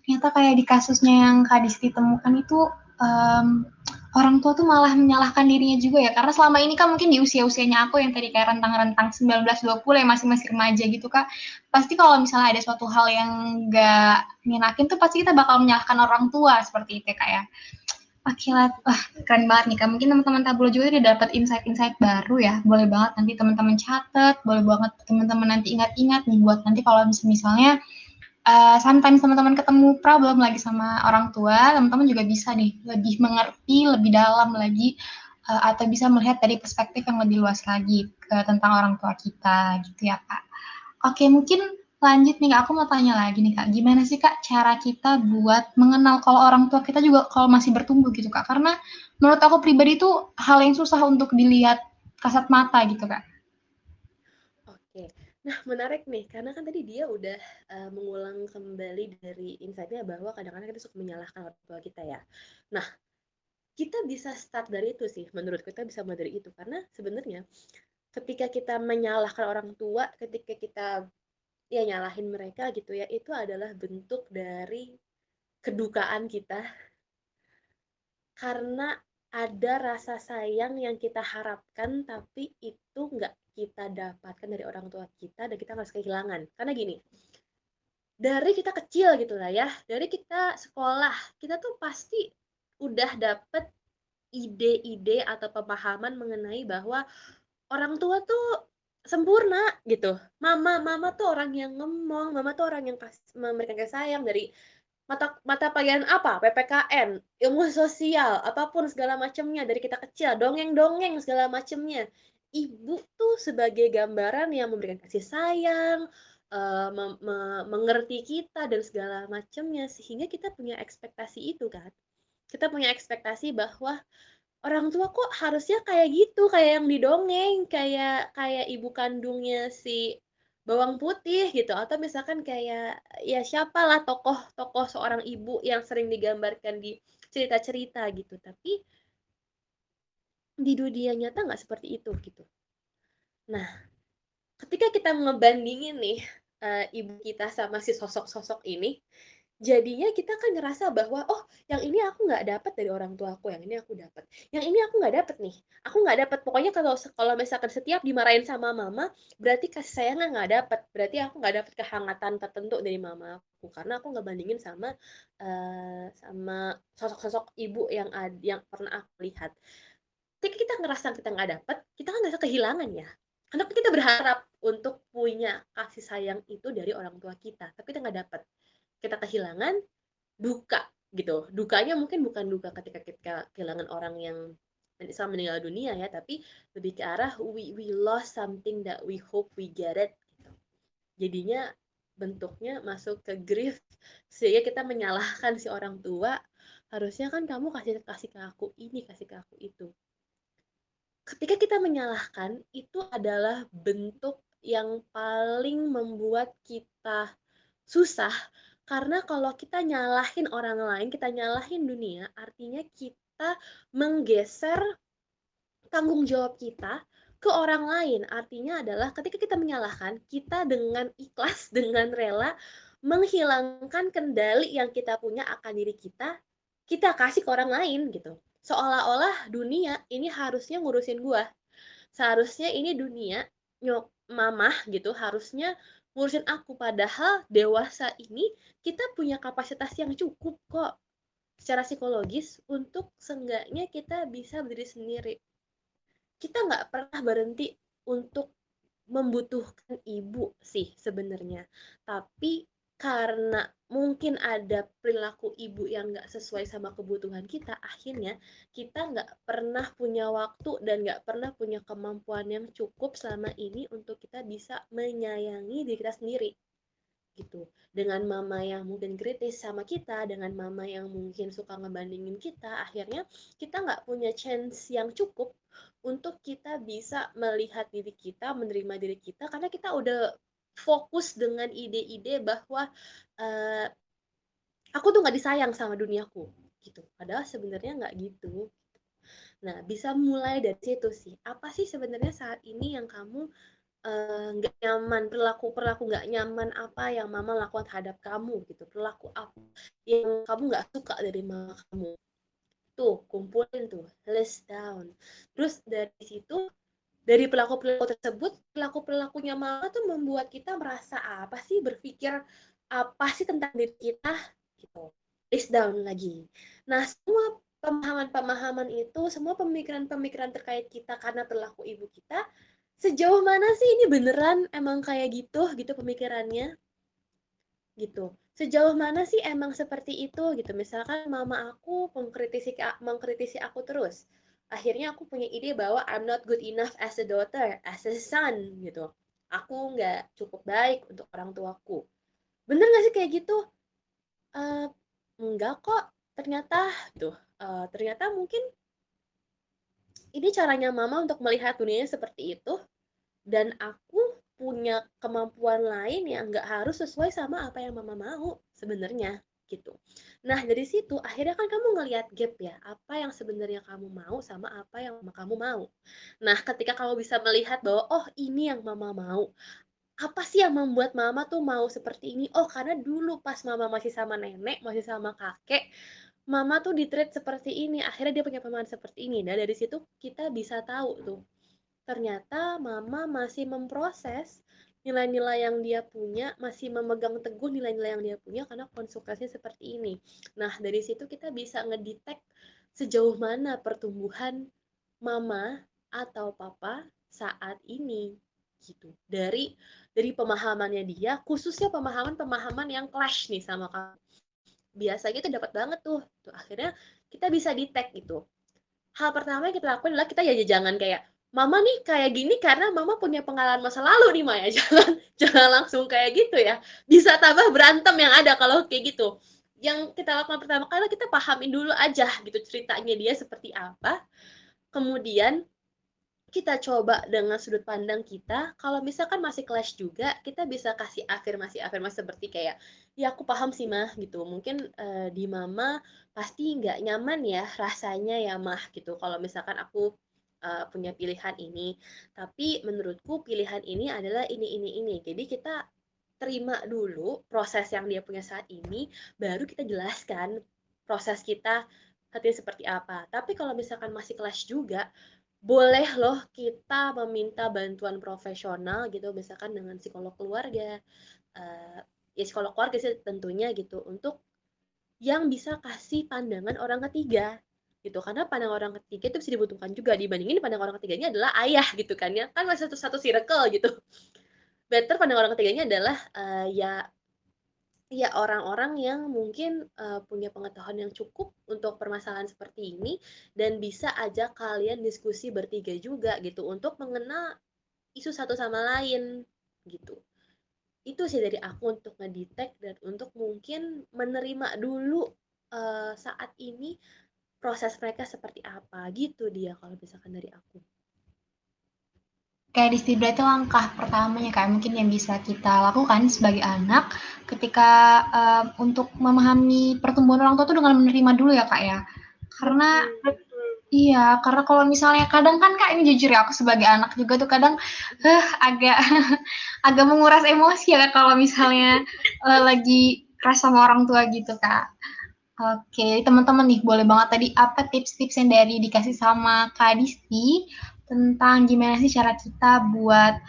Ternyata kayak di kasusnya yang Kak Disti temukan itu um, orang tua tuh malah menyalahkan dirinya juga ya karena selama ini kan mungkin di usia-usianya aku yang tadi kayak rentang-rentang 19-20 yang masih masih remaja gitu kak pasti kalau misalnya ada suatu hal yang gak nyenakin tuh pasti kita bakal menyalahkan orang tua seperti itu ya kak ya Akilat, wah keren banget nih kak. Mungkin teman-teman tablo juga udah dapat insight-insight baru ya. Boleh banget nanti teman-teman catat, boleh banget teman-teman nanti ingat-ingat nih buat nanti kalau misalnya uh, sometimes teman-teman ketemu problem lagi sama orang tua, teman-teman juga bisa nih lebih mengerti lebih dalam lagi uh, atau bisa melihat dari perspektif yang lebih luas lagi ke tentang orang tua kita gitu ya kak. Oke mungkin lanjut nih Kak, aku mau tanya lagi nih Kak, gimana sih Kak cara kita buat mengenal kalau orang tua kita juga kalau masih bertumbuh gitu Kak? Karena menurut aku pribadi itu hal yang susah untuk dilihat kasat mata gitu Kak. Oke, nah menarik nih, karena kan tadi dia udah uh, mengulang kembali dari insight-nya bahwa kadang-kadang kita suka menyalahkan orang tua kita ya. Nah, kita bisa start dari itu sih, menurut kita bisa mulai dari itu. Karena sebenarnya ketika kita menyalahkan orang tua, ketika kita ya nyalahin mereka gitu ya itu adalah bentuk dari kedukaan kita. Karena ada rasa sayang yang kita harapkan tapi itu nggak kita dapatkan dari orang tua kita dan kita harus kehilangan. Karena gini dari kita kecil gitu lah ya dari kita sekolah kita tuh pasti udah dapet ide-ide atau pemahaman mengenai bahwa orang tua tuh sempurna gitu. Mama mama tuh orang yang ngomong, mama tuh orang yang kasih memberikan kasih sayang dari mata mata pelajaran apa? PPKN, ilmu sosial, apa pun segala macamnya dari kita kecil, dongeng-dongeng segala macamnya. Ibu tuh sebagai gambaran yang memberikan kasih sayang, uh, me me mengerti kita dan segala macamnya sehingga kita punya ekspektasi itu kan. Kita punya ekspektasi bahwa orang tua kok harusnya kayak gitu, kayak yang didongeng, kayak kayak ibu kandungnya si bawang putih gitu. Atau misalkan kayak ya siapalah tokoh-tokoh seorang ibu yang sering digambarkan di cerita-cerita gitu. Tapi di dunia nyata nggak seperti itu gitu. Nah ketika kita ngebandingin nih uh, ibu kita sama si sosok-sosok ini jadinya kita kan ngerasa bahwa oh yang ini aku nggak dapat dari orang tua aku yang ini aku dapat yang ini aku nggak dapat nih aku nggak dapat pokoknya kalau kalau misalkan setiap dimarahin sama mama berarti kasih sayangnya nggak dapat berarti aku nggak dapat kehangatan tertentu dari mama aku karena aku nggak bandingin sama uh, sama sosok-sosok ibu yang ad, yang pernah aku lihat. Ketika kita ngerasa kita nggak dapat kita kan ngerasa kehilangan ya. Karena kita berharap untuk punya kasih sayang itu dari orang tua kita tapi kita nggak dapat kita kehilangan duka gitu dukanya mungkin bukan duka ketika kita kehilangan orang yang sama meninggal dunia ya tapi lebih ke arah we we lost something that we hope we get it gitu. jadinya bentuknya masuk ke grief sehingga kita menyalahkan si orang tua harusnya kan kamu kasih kasih ke aku ini kasih ke aku itu ketika kita menyalahkan itu adalah bentuk yang paling membuat kita susah karena kalau kita nyalahin orang lain, kita nyalahin dunia, artinya kita menggeser tanggung jawab kita ke orang lain. Artinya adalah ketika kita menyalahkan, kita dengan ikhlas, *laughs* dengan rela menghilangkan kendali yang kita punya akan diri kita, kita kasih ke orang lain gitu. Seolah-olah dunia ini harusnya ngurusin gua. Seharusnya ini dunia nyok mamah gitu harusnya ngurusin aku. Padahal dewasa ini kita punya kapasitas yang cukup kok secara psikologis untuk seenggaknya kita bisa berdiri sendiri. Kita nggak pernah berhenti untuk membutuhkan ibu sih sebenarnya. Tapi karena mungkin ada perilaku ibu yang nggak sesuai sama kebutuhan kita akhirnya kita nggak pernah punya waktu dan nggak pernah punya kemampuan yang cukup selama ini untuk kita bisa menyayangi diri kita sendiri gitu. Dengan mama yang mungkin kritis sama kita dengan mama yang mungkin suka ngebandingin kita akhirnya kita nggak punya chance yang cukup untuk kita bisa melihat diri kita menerima diri kita karena kita udah fokus dengan ide-ide bahwa uh, aku tuh nggak disayang sama duniaku gitu. Padahal sebenarnya nggak gitu. Nah bisa mulai dari situ sih. Apa sih sebenarnya saat ini yang kamu nggak uh, nyaman? Perilaku perilaku nggak nyaman apa yang mama lakukan terhadap kamu gitu? Perilaku apa yang kamu nggak suka dari mama kamu? Tuh kumpulin tuh list down. Terus dari situ dari perilaku-perilaku tersebut, perilaku-perilakunya mama tuh membuat kita merasa apa sih, berpikir apa sih tentang diri kita, gitu. List down lagi. Nah, semua pemahaman-pemahaman itu, semua pemikiran-pemikiran terkait kita karena perilaku ibu kita, sejauh mana sih ini beneran emang kayak gitu, gitu pemikirannya? Gitu. Sejauh mana sih emang seperti itu, gitu. Misalkan mama aku mengkritisi, mengkritisi aku terus akhirnya aku punya ide bahwa I'm not good enough as a daughter, as a son gitu. Aku nggak cukup baik untuk orang tuaku. Bener nggak sih kayak gitu? Uh, enggak kok, ternyata tuh, uh, ternyata mungkin ini caranya mama untuk melihat dunianya seperti itu, dan aku punya kemampuan lain yang nggak harus sesuai sama apa yang mama mau sebenarnya gitu. Nah, dari situ akhirnya kan kamu ngelihat gap ya, apa yang sebenarnya kamu mau sama apa yang mama kamu mau. Nah, ketika kamu bisa melihat bahwa oh ini yang mama mau. Apa sih yang membuat mama tuh mau seperti ini? Oh, karena dulu pas mama masih sama nenek, masih sama kakek, mama tuh ditreat seperti ini. Akhirnya dia punya pemahaman seperti ini. Nah, dari situ kita bisa tahu tuh. Ternyata mama masih memproses nilai-nilai yang dia punya masih memegang teguh nilai-nilai yang dia punya karena konsekuensinya seperti ini. Nah, dari situ kita bisa ngedetect sejauh mana pertumbuhan mama atau papa saat ini gitu. Dari dari pemahamannya dia, khususnya pemahaman-pemahaman yang clash nih sama kamu. Biasanya itu dapat banget tuh. Tuh akhirnya kita bisa detect gitu. Hal pertama yang kita lakukan adalah kita ya jangan kayak mama nih kayak gini karena mama punya pengalaman masa lalu nih Maya *laughs* jangan jangan langsung kayak gitu ya. Bisa tambah berantem yang ada kalau kayak gitu. Yang kita lakukan pertama kali kita pahamin dulu aja gitu ceritanya dia seperti apa. Kemudian kita coba dengan sudut pandang kita. Kalau misalkan masih clash juga kita bisa kasih afirmasi afirmasi seperti kayak ya aku paham sih mah gitu. Mungkin uh, di mama pasti nggak nyaman ya rasanya ya mah gitu. Kalau misalkan aku uh, punya pilihan ini. Tapi menurutku pilihan ini adalah ini ini ini. Jadi kita terima dulu proses yang dia punya saat ini, baru kita jelaskan proses kita hati seperti apa. Tapi kalau misalkan masih clash juga, boleh loh kita meminta bantuan profesional gitu, misalkan dengan psikolog keluarga, uh, ya psikolog keluarga sih tentunya gitu, untuk yang bisa kasih pandangan orang ketiga gitu. Karena pandang orang ketiga itu bisa dibutuhkan juga. Dibandingin pandang orang ketiganya adalah ayah gitu kan ya. Kan masih satu satu circle gitu. Better pandang orang ketiganya adalah uh, ya ya orang-orang yang mungkin uh, punya pengetahuan yang cukup untuk permasalahan seperti ini dan bisa aja kalian diskusi bertiga juga gitu untuk mengenal isu satu sama lain gitu. Itu sih dari aku untuk ngedetect dan untuk mungkin menerima dulu uh, saat ini proses mereka seperti apa gitu dia kalau misalkan dari aku. kayak Disti itu langkah pertamanya kayak mungkin yang bisa kita lakukan sebagai anak ketika uh, untuk memahami pertumbuhan orang tua itu dengan menerima dulu ya kak ya karena iya karena kalau misalnya kadang kan kak ini jujur ya aku sebagai anak juga tuh kadang uh, agak *laughs* agak menguras emosi ya kalau misalnya uh, lagi keras sama orang tua gitu kak Oke, teman-teman nih boleh banget tadi apa tips-tips yang dari dikasih sama Kak Disti tentang gimana sih cara kita buat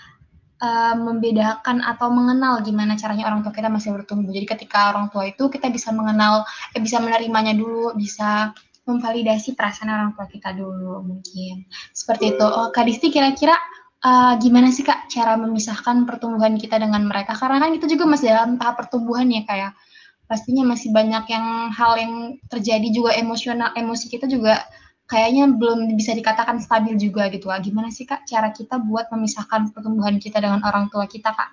uh, membedakan atau mengenal gimana caranya orang tua kita masih bertumbuh. Jadi ketika orang tua itu kita bisa mengenal, eh, bisa menerimanya dulu, bisa memvalidasi perasaan orang tua kita dulu mungkin. Seperti itu. Oh, Kak Disti kira-kira uh, gimana sih Kak cara memisahkan pertumbuhan kita dengan mereka? Karena kan itu juga masih dalam tahap pertumbuhan ya kayak ya pastinya masih banyak yang hal yang terjadi juga emosional emosi kita juga kayaknya belum bisa dikatakan stabil juga gitu lah. Gimana sih Kak cara kita buat memisahkan pertumbuhan kita dengan orang tua kita Kak?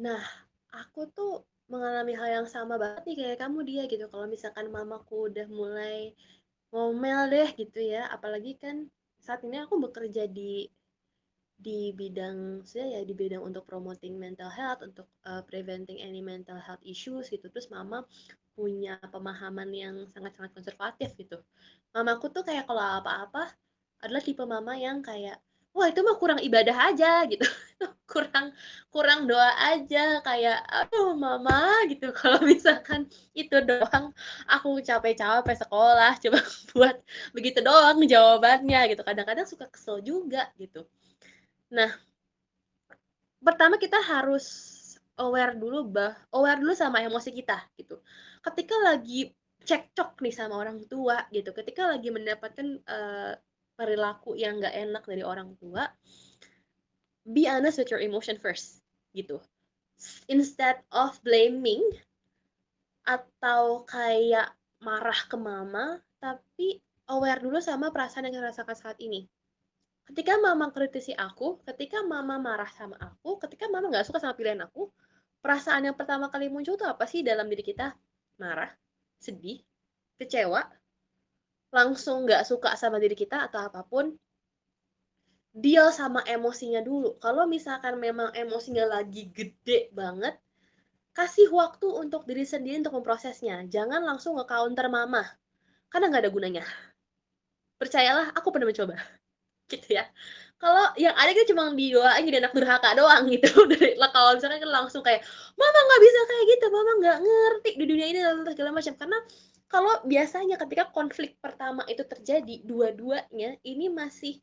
Nah, aku tuh mengalami hal yang sama banget nih kayak kamu dia gitu. Kalau misalkan mamaku udah mulai ngomel deh gitu ya, apalagi kan saat ini aku bekerja di di bidang saya ya di bidang untuk promoting mental health untuk uh, preventing any mental health issues gitu. Terus mama punya pemahaman yang sangat-sangat konservatif gitu. Mamaku tuh kayak kalau apa-apa adalah tipe mama yang kayak wah itu mah kurang ibadah aja gitu. *laughs* Kurang kurang doa aja kayak aduh mama gitu. *laughs* Kalau misalkan itu doang aku capek-capek sekolah *laughs* coba buat begitu doang jawabannya gitu. Kadang-kadang suka kesel juga gitu Nah, pertama kita harus aware dulu bah aware dulu sama emosi kita gitu. Ketika lagi cekcok nih sama orang tua gitu, ketika lagi mendapatkan uh, perilaku yang nggak enak dari orang tua, be honest with your emotion first gitu. Instead of blaming atau kayak marah ke mama, tapi aware dulu sama perasaan yang dirasakan saat ini ketika mama kritisi aku, ketika mama marah sama aku, ketika mama nggak suka sama pilihan aku, perasaan yang pertama kali muncul tuh apa sih dalam diri kita? Marah, sedih, kecewa, langsung nggak suka sama diri kita atau apa pun, deal sama emosinya dulu. Kalau misalkan memang emosinya lagi gede banget, kasih waktu untuk diri sendiri untuk memprosesnya. Jangan langsung nge-counter mama, karena nggak ada gunanya. Percayalah, aku pernah mencoba gitu ya. Kalau yang ada kita cuma didoain jadi anak durhaka doang gitu. *laughs* Dari kalau misalnya kan langsung kayak mama nggak bisa kayak gitu mama nggak ngerti di dunia ini dan segala macam. Karena kalau biasanya ketika konflik pertama itu terjadi dua-duanya ini masih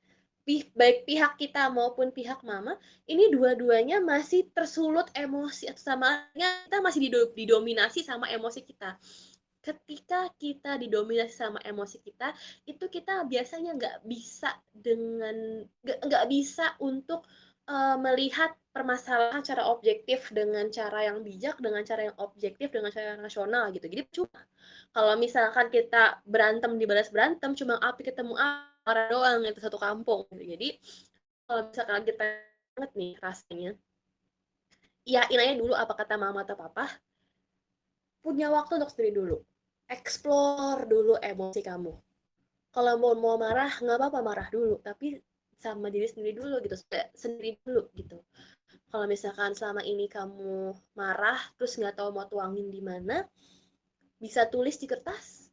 baik pihak kita maupun pihak mama ini dua-duanya masih tersulut emosi atau samanya kita masih didominasi sama emosi kita ketika kita didominasi sama emosi kita itu kita biasanya nggak bisa dengan nggak bisa untuk uh, melihat permasalahan secara objektif dengan cara yang bijak dengan cara yang objektif dengan cara yang rasional gitu jadi cuma kalau misalkan kita berantem dibalas berantem cuma api ketemu orang doang itu satu kampung gitu. jadi kalau misalkan kita banget nih rasanya ya inanya dulu apa kata mama atau papa punya waktu untuk sendiri dulu explore dulu emosi kamu. Kalau mau mau marah, nggak apa-apa marah dulu, tapi sama diri sendiri dulu gitu, sendiri dulu gitu. Kalau misalkan selama ini kamu marah, terus nggak tahu mau tuangin di mana, bisa tulis di kertas,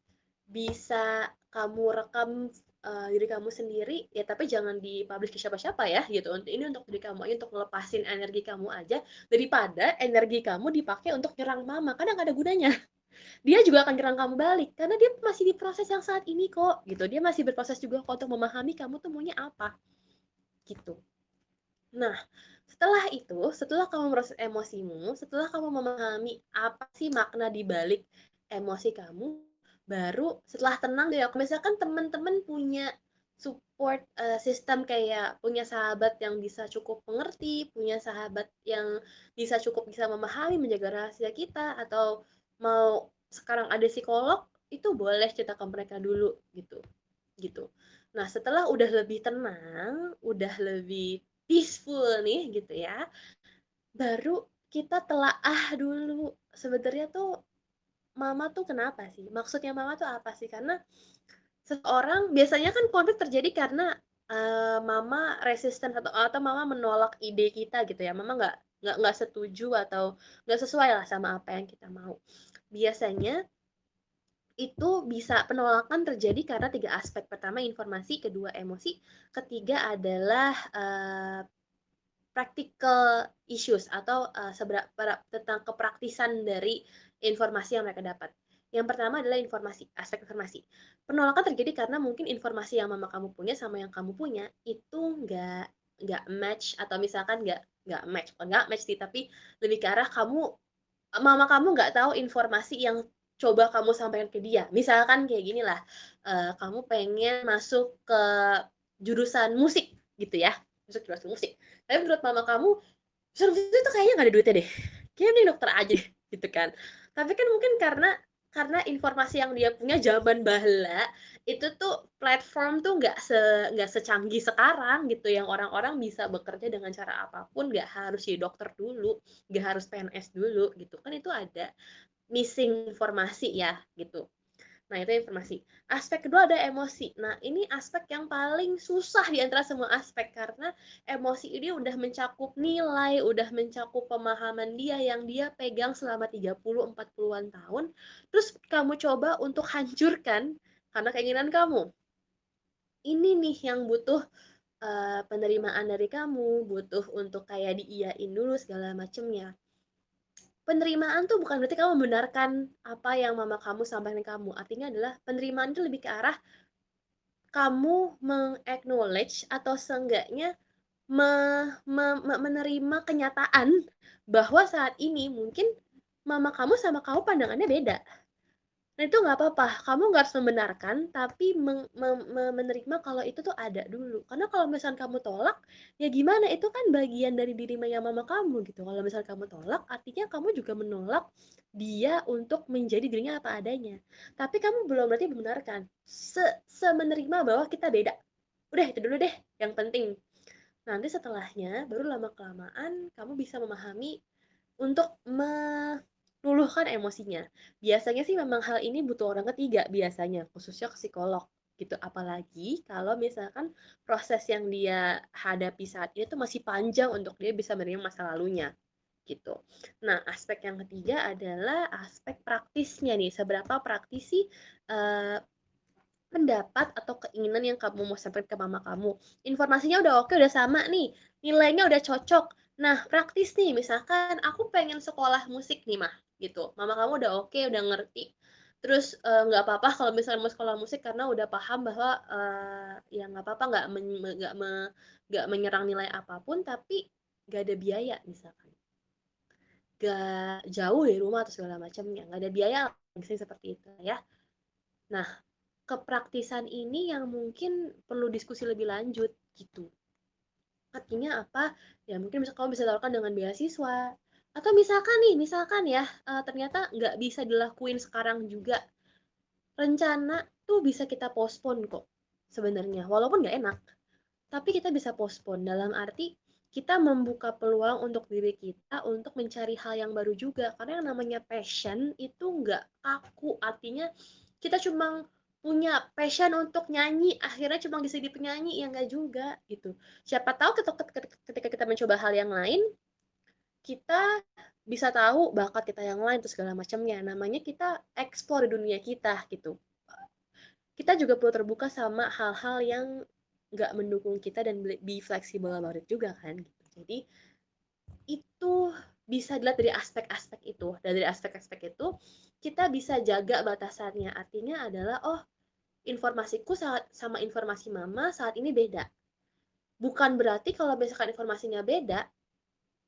bisa kamu rekam uh, diri kamu sendiri, ya tapi jangan dipublish ke siapa-siapa ya gitu. Ini untuk diri kamu aja, untuk ngelepasin energi kamu aja, daripada energi kamu dipakai untuk nyerang mama, kadang ada gunanya dia juga akan nyerang kamu balik karena dia masih di proses yang saat ini kok. Gitu. Dia masih berproses juga kok untuk memahami kamu tuh maunya apa. Gitu. Nah setelah itu setelah kamu merasa emosimu setelah kamu memahami apa sih makna di balik emosi kamu baru setelah tenang ya misalkan teman-teman punya support uh, sistem kayak punya sahabat yang bisa cukup mengerti, punya sahabat yang bisa cukup bisa memahami, menjaga rahasia kita, atau mau sekarang ada psikolog itu boleh cerita ke mereka dulu gitu. Gitu. Nah setelah udah lebih tenang udah lebih peaceful nih gitu ya baru kita telaah dulu. Sebenarnya tuh mama tuh kenapa sih? Maksudnya mama tuh apa sih? Karena seseorang biasanya kan konflik terjadi karena uh, mama resisten atau atau mama menolak ide kita gitu ya, mama nggak nggak nggak setuju atau nggak sesuai lah sama apa yang kita mau. Biasanya itu bisa penolakan terjadi karena tiga aspek. Pertama informasi, kedua emosi, ketiga adalah uh, practical issues atau uh, seberapa tentang kepraktisan dari informasi yang mereka dapat. Yang pertama adalah informasi, aspek informasi. Penolakan terjadi karena mungkin informasi yang mama kamu punya sama yang kamu punya itu nggak nggak match atau misalkan nggak nggak match, nggak match sih, tapi lebih ke arah kamu mama kamu nggak tahu informasi yang coba kamu sampaikan ke dia. Misalkan kayak gini lah, uh, kamu pengen masuk ke jurusan musik gitu ya, masuk jurusan musik. Tapi menurut mama kamu, jurusan itu kayaknya nggak ada duitnya deh. Kayaknya nih dokter aja gitu kan. Tapi kan mungkin karena karena informasi yang dia punya zaman bahla itu tuh platform tuh nggak se nggak secanggih sekarang gitu yang orang-orang bisa bekerja dengan cara apa pun nggak harus jadi dokter dulu nggak harus PNS dulu gitu kan itu ada missing informasi ya gitu. Nah, itu informasi. Aspek kedua ada emosi. Nah, ini aspek yang paling susah di antara semua aspek karena emosi ini udah mencakup nilai, udah mencakup pemahaman dia yang dia pegang selama 30-40-an tahun. Terus kamu coba untuk hancurkan karena keinginan kamu. Ini nih yang butuh uh, penerimaan dari kamu, butuh untuk kayak diiyain dulu segala macemnya penerimaan tuh bukan berarti kamu membenarkan apa yang mama kamu sampaikan kamu. Artinya adalah penerimaan itu lebih ke arah kamu meng-acknowledge atau seenggaknya me, me, me, menerima kenyataan bahwa saat ini mungkin mama kamu sama kamu pandangannya beda. Nah itu nggak apa-apa, kamu nggak harus membenarkan, tapi men menerima kalau itu tuh ada dulu. Karena kalau misalnya kamu tolak, ya gimana, itu kan bagian dari diri mama kamu gitu. Kalau misalnya kamu tolak, artinya kamu juga menolak dia untuk menjadi dirinya apa adanya. Tapi kamu belum berarti membenarkan, se, se bahwa kita beda. Udah itu dulu deh, yang penting. Nanti setelahnya, baru lama-kelamaan kamu bisa memahami untuk me luluhkan emosinya. Biasanya sih memang hal ini butuh orang ketiga biasanya, khususnya ke psikolog gitu. Apalagi kalau misalkan proses yang dia hadapi saat ini tuh masih panjang untuk dia bisa menerima masa lalunya gitu. Nah, aspek yang ketiga adalah aspek praktisnya nih. Seberapa praktisi uh, pendapat atau keinginan yang kamu mau sampaikan ke mama kamu. Informasinya udah oke, udah sama nih. Nilainya udah cocok. Nah, praktis nih, misalkan aku pengen sekolah musik nih, mah gitu. Mama kamu udah oke okay, udah ngerti. Terus nggak uh, apa-apa kalau misalnya mau sekolah musik karena udah paham bahwa uh, ya nggak apa-apa nggak nggak me, nggak menyerang nilai apa pun tapi nggak ada biaya misalkan. Nggak jauh dari rumah atau segala macamnya nggak ada biaya misalnya seperti itu ya. Nah kepraktisan ini yang mungkin perlu diskusi lebih lanjut gitu. Artinya apa? Ya mungkin bisa kamu bisa tawarkan dengan beasiswa atau misalkan nih, misalkan ya, uh, ternyata nggak bisa dilakuin sekarang juga. Rencana tuh bisa kita postpone kok sebenarnya, walaupun nggak enak. Tapi kita bisa postpone dalam arti kita membuka peluang untuk diri kita untuk mencari hal yang baru juga. Karena yang namanya passion itu nggak kaku, artinya kita cuma punya passion untuk nyanyi, akhirnya cuma bisa jadi penyanyi, ya nggak juga gitu. Siapa tahu ketika kita mencoba hal yang lain, kita bisa tahu bakat kita yang lain terus segala macamnya. Namanya kita eksplor dunia kita gitu. Kita juga perlu terbuka sama hal-hal yang nggak mendukung kita dan be fleksibel about it juga kan. Gitu. Jadi itu bisa dilihat dari aspek-aspek itu. Dan dari aspek-aspek itu kita bisa jaga batasannya. Artinya adalah oh informasiku sama informasi mama saat ini beda. Bukan berarti kalau misalkan informasinya beda,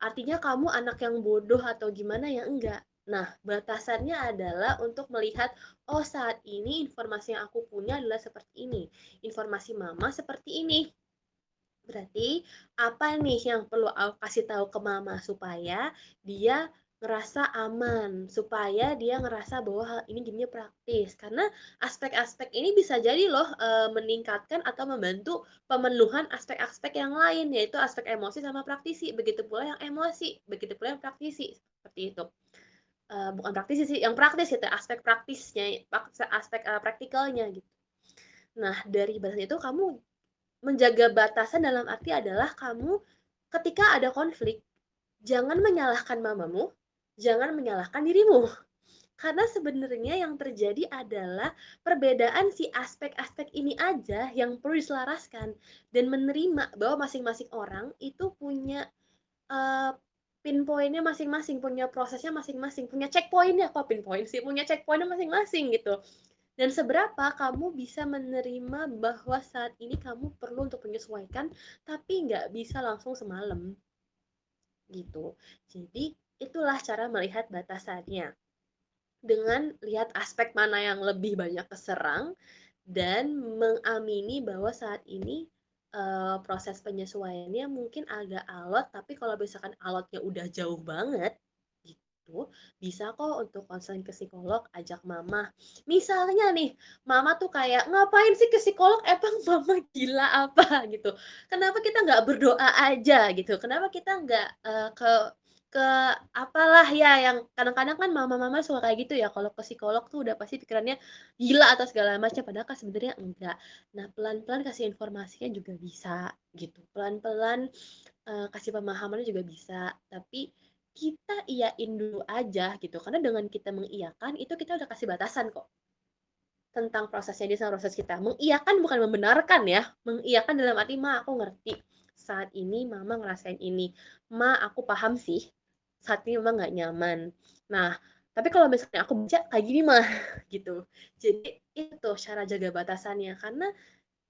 artinya kamu anak yang bodoh atau gimana ya enggak. Nah, batasannya adalah untuk melihat, oh saat ini informasi yang aku punya adalah seperti ini. Informasi mama seperti ini. Berarti apa nih yang perlu aku kasih tahu ke mama supaya dia ngerasa aman supaya dia ngerasa bahwa hal ini jadinya praktis. Karena aspek-aspek ini bisa jadi loh e, meningkatkan atau membantu pemenuhan aspek-aspek yang lain yaitu aspek emosi sama praktisi. Begitu pula yang emosi begitu pula yang praktisi seperti itu. E, bukan praktisi sih yang praktis itu aspek praktisnya aspek uh, praktikalnya gitu. Nah dari bahasan itu kamu menjaga batasan dalam arti adalah kamu ketika ada konflik, jangan menyalahkan mamamu, jangan menyalahkan dirimu. Karena sebenarnya yang terjadi adalah perbedaan si aspek-aspek ini aja yang perlu diselaraskan dan menerima bahwa masing-masing orang itu punya uh, pinpointnya masing-masing, punya prosesnya masing-masing, punya checkpointnya kok pinpoint sih, punya checkpointnya masing-masing gitu. Dan seberapa kamu bisa menerima bahwa saat ini kamu perlu untuk menyesuaikan, tapi nggak bisa langsung semalam. Gitu. Jadi, itulah cara melihat batasannya. Dengan lihat aspek mana yang lebih banyak keserang, dan mengamini bahwa saat ini uh, proses penyesuaiannya mungkin agak alot, tapi kalau misalkan alotnya udah jauh banget, itu bisa kok untuk konseling ke psikolog ajak mama. Misalnya nih mama tuh kayak ngapain sih ke psikolog? Emang *laughs* mama gila apa? Gitu. Kenapa kita nggak berdoa aja? Gitu. Kenapa kita nggak uh, ke ke apalah ya yang kadang-kadang kan mama-mama suka kayak gitu ya kalau ke psikolog tuh udah pasti pikirannya gila atau segala macam padahal kan sebenarnya enggak. Nah pelan-pelan kasih informasinya juga bisa gitu pelan-pelan uh, kasih pemahamannya juga bisa. Tapi kita iyain dulu aja gitu karena dengan kita mengiyakan itu kita udah kasih batasan kok tentang prosesnya dia sama proses kita. Mengiyakan bukan membenarkan ya mengiyakan dalam arti ma aku ngerti saat ini mama ngerasain ini. Ma aku paham sih saat ini mama nggak nyaman. Nah tapi kalau misalnya aku baca kayak gini mah *laughs* gitu. Jadi itu cara jaga batasannya. Karena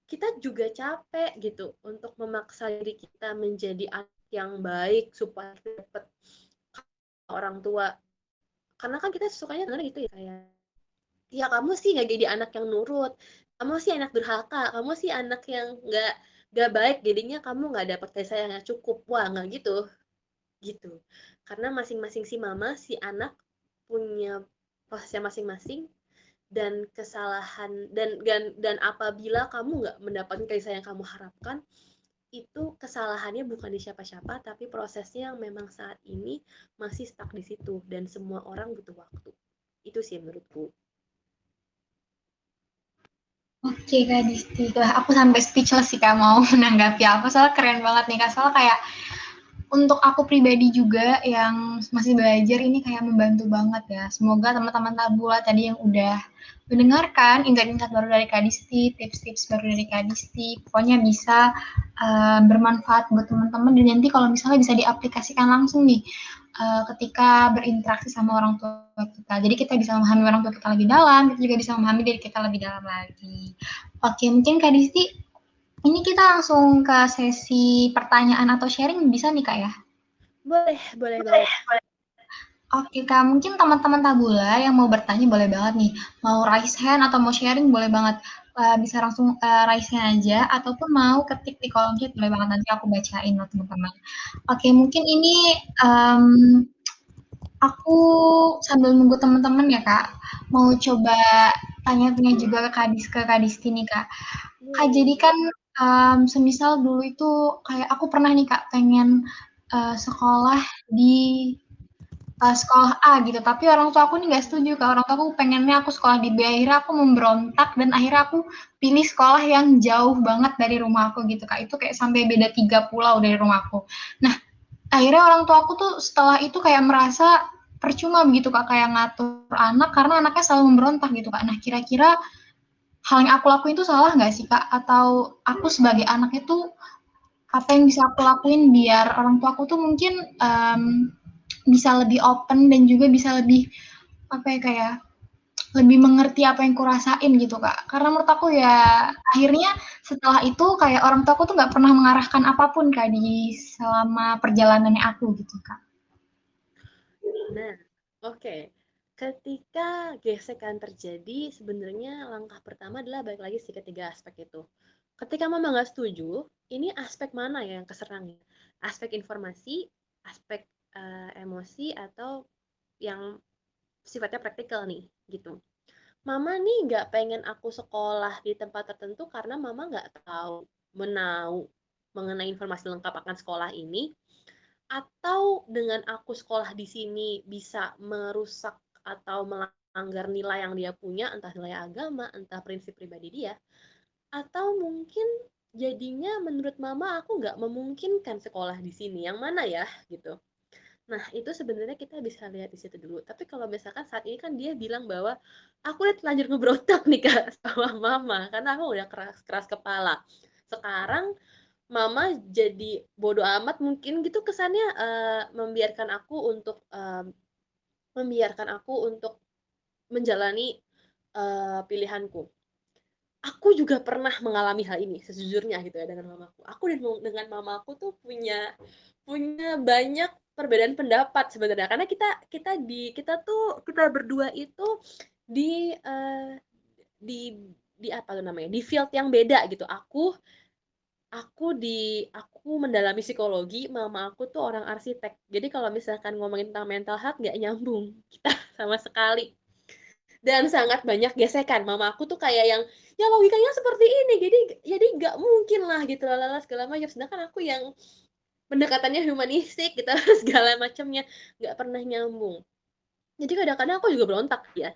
kita juga capek gitu untuk memaksa diri kita menjadi anak yang baik supaya dapat orang tua. Karena kan kita sukanya dengar gitu ya kayak ya kamu sih nggak jadi anak yang nurut. Kamu sih anak durhaka. Kamu sih anak yang nggak nggak baik. Jadinya kamu nggak dapat kasih sayang yang cukup. Wah nggak gitu. Gitu karena masing-masing si mama si anak punya prosesnya masing-masing dan kesalahan dan dan dan apabila kamu nggak mendapatkan kasih yang kamu harapkan itu kesalahannya bukan di siapa-siapa, tapi prosesnya yang memang saat ini masih stuck di situ dan semua orang butuh waktu. Itu sih menurutku. Oke Kak Disti, aku sampai speechless sih Kak mau *laughs* menanggapi apa, soalnya keren banget nih Kak, soalnya kayak untuk aku pribadi juga yang masih belajar ini kayak membantu banget ya. Semoga teman-teman tabula tadi yang udah mendengarkan insight-insight baru dari Kadisti, tips-tips baru dari Kadisti, pokoknya bisa uh, bermanfaat buat teman-teman dan nanti kalau misalnya bisa diaplikasikan langsung nih uh, ketika berinteraksi sama orang tua kita. Jadi kita bisa memahami orang tua kita lebih dalam, kita juga bisa memahami diri kita lebih dalam lagi. Oke, mungkin Kadisti ini kita langsung ke sesi pertanyaan atau sharing bisa nih Kak ya? Boleh, boleh, boleh. boleh. Oke Kak, mungkin teman-teman tabula yang mau bertanya boleh banget nih. Mau raise hand atau mau sharing boleh banget. Uh, bisa langsung uh, raise hand aja ataupun mau ketik di kolom chat boleh banget nanti aku bacain loh teman-teman. Oke, mungkin ini um, aku sambil nunggu teman-teman ya Kak, mau coba tanya-tanya juga ke Kadis ke Kadisti nih Kak. Kak jadi kan um, semisal dulu itu kayak aku pernah nih Kak pengen uh, sekolah di uh, sekolah A gitu, tapi orang tua aku nih nggak setuju Kak, orang tua aku pengennya aku sekolah di B, akhirnya aku memberontak dan akhirnya aku pilih sekolah yang jauh banget dari rumah aku gitu Kak, itu kayak sampai beda tiga pulau dari rumahku. Nah, akhirnya orang tua aku tuh setelah itu kayak merasa percuma begitu Kak, kayak ngatur anak karena anaknya selalu memberontak gitu Kak. Nah, kira-kira hal yang aku lakuin itu salah nggak sih kak? Atau aku sebagai anak itu apa yang bisa aku lakuin biar orang tua aku tuh mungkin um, bisa lebih open dan juga bisa lebih apa ya kayak lebih mengerti apa yang kurasain gitu kak. Karena menurut aku ya akhirnya setelah itu kayak orang tua aku tuh nggak pernah mengarahkan apa pun kak di selama perjalanannya aku gitu kak. Nah, oke. Okay ketika gesekan terjadi, sebenarnya langkah pertama adalah balik lagi sih ketiga aspek itu. Ketika mama nggak setuju, ini aspek mana ya yang keserang ya? Aspek informasi, aspek uh, emosi, atau yang sifatnya praktikal nih, gitu. Mama nih nggak pengen aku sekolah di tempat tertentu karena mama nggak tahu, menau mengenai informasi lengkap akan sekolah ini, atau dengan aku sekolah di sini bisa merusak atau melanggar nilai yang dia punya, entah nilai agama, entah prinsip pribadi dia, atau mungkin jadinya menurut mama aku nggak memungkinkan sekolah di sini, yang mana ya? Gitu. Nah, itu sebenarnya kita bisa lihat di situ dulu. Tapi kalau misalkan saat ini kan dia bilang bahwa aku udah terlanjur ngebrontak nih Kak *laughs* sama mama karena aku udah keras keras kepala. Sekarang mama jadi bodoh amat mungkin gitu kesannya uh, membiarkan aku untuk uh, membiarkan aku untuk menjalani uh, pilihanku. Aku juga pernah mengalami hal ini sejujurnya gitu ya dengan mamaku. Aku dan dengan mamaku tuh punya punya banyak perbedaan pendapat sebenarnya karena kita kita di kita tuh kita berdua itu di uh, di di apa namanya di field yang beda gitu aku aku di aku mendalami psikologi mama aku tuh orang arsitek. Jadi kalau misalkan ngomongin tentang mental health nggak nyambung. *laughs* Kita sama sekali. Dan sangat banyak gesekan. Mama aku tuh kayak yang ya logikanya seperti ini. Jadi jadi nggak mungkin lah gitu lalala segala macam. Sedangkan aku yang pendekatannya humanistik gitu *laughs* segala macamnya nggak pernah nyambung. Jadi kadang-kadang aku juga berontak ya.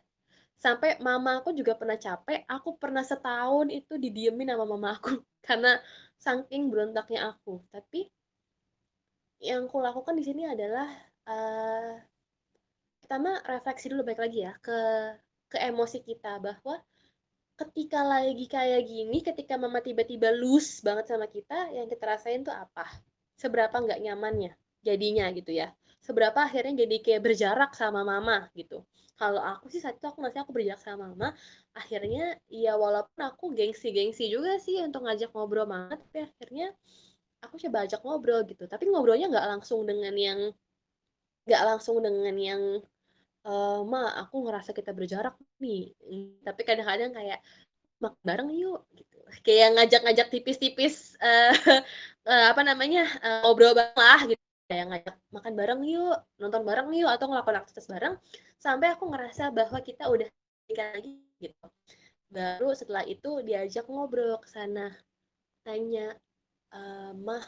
Sampai mama aku juga pernah capek aku pernah setahun itu didiemin sama mama aku. *laughs* Karena saking berontaknya aku. Tapi yang aku lakukan di sini adalah uh, pertama refleksi dulu baik lagi ya ke ke emosi kita bahwa ketika lagi kayak gini ketika mama tiba-tiba loose banget sama kita yang kita rasain tuh apa? Seberapa nggak nyamannya jadinya gitu ya seberapa akhirnya jadi kayak berjarak sama mama gitu. Kalau aku sih saat itu aku masih aku berjarak sama mama akhirnya ya walaupun aku gengsi-gengsi juga sih untuk ngajak ngobrol banget tapi akhirnya aku coba ajak ngobrol gitu. Tapi ngobrolnya nggak langsung dengan yang nggak langsung dengan yang e, ma aku ngerasa kita berjarak nih. Tapi kadang-kadang kayak makan bareng yuk gitu. Kayak ngajak-ngajak tipis-tipis uh, uh, *laughs* apa namanya uh, ngobrol bareng lah gitu kayak ngajak makan bareng yuk nonton bareng yuk atau ngelakuin aktivitas bareng sampai aku ngerasa bahwa kita udah lagi gitu. Baru setelah itu diajak ngobrol ke sana tanya e, mah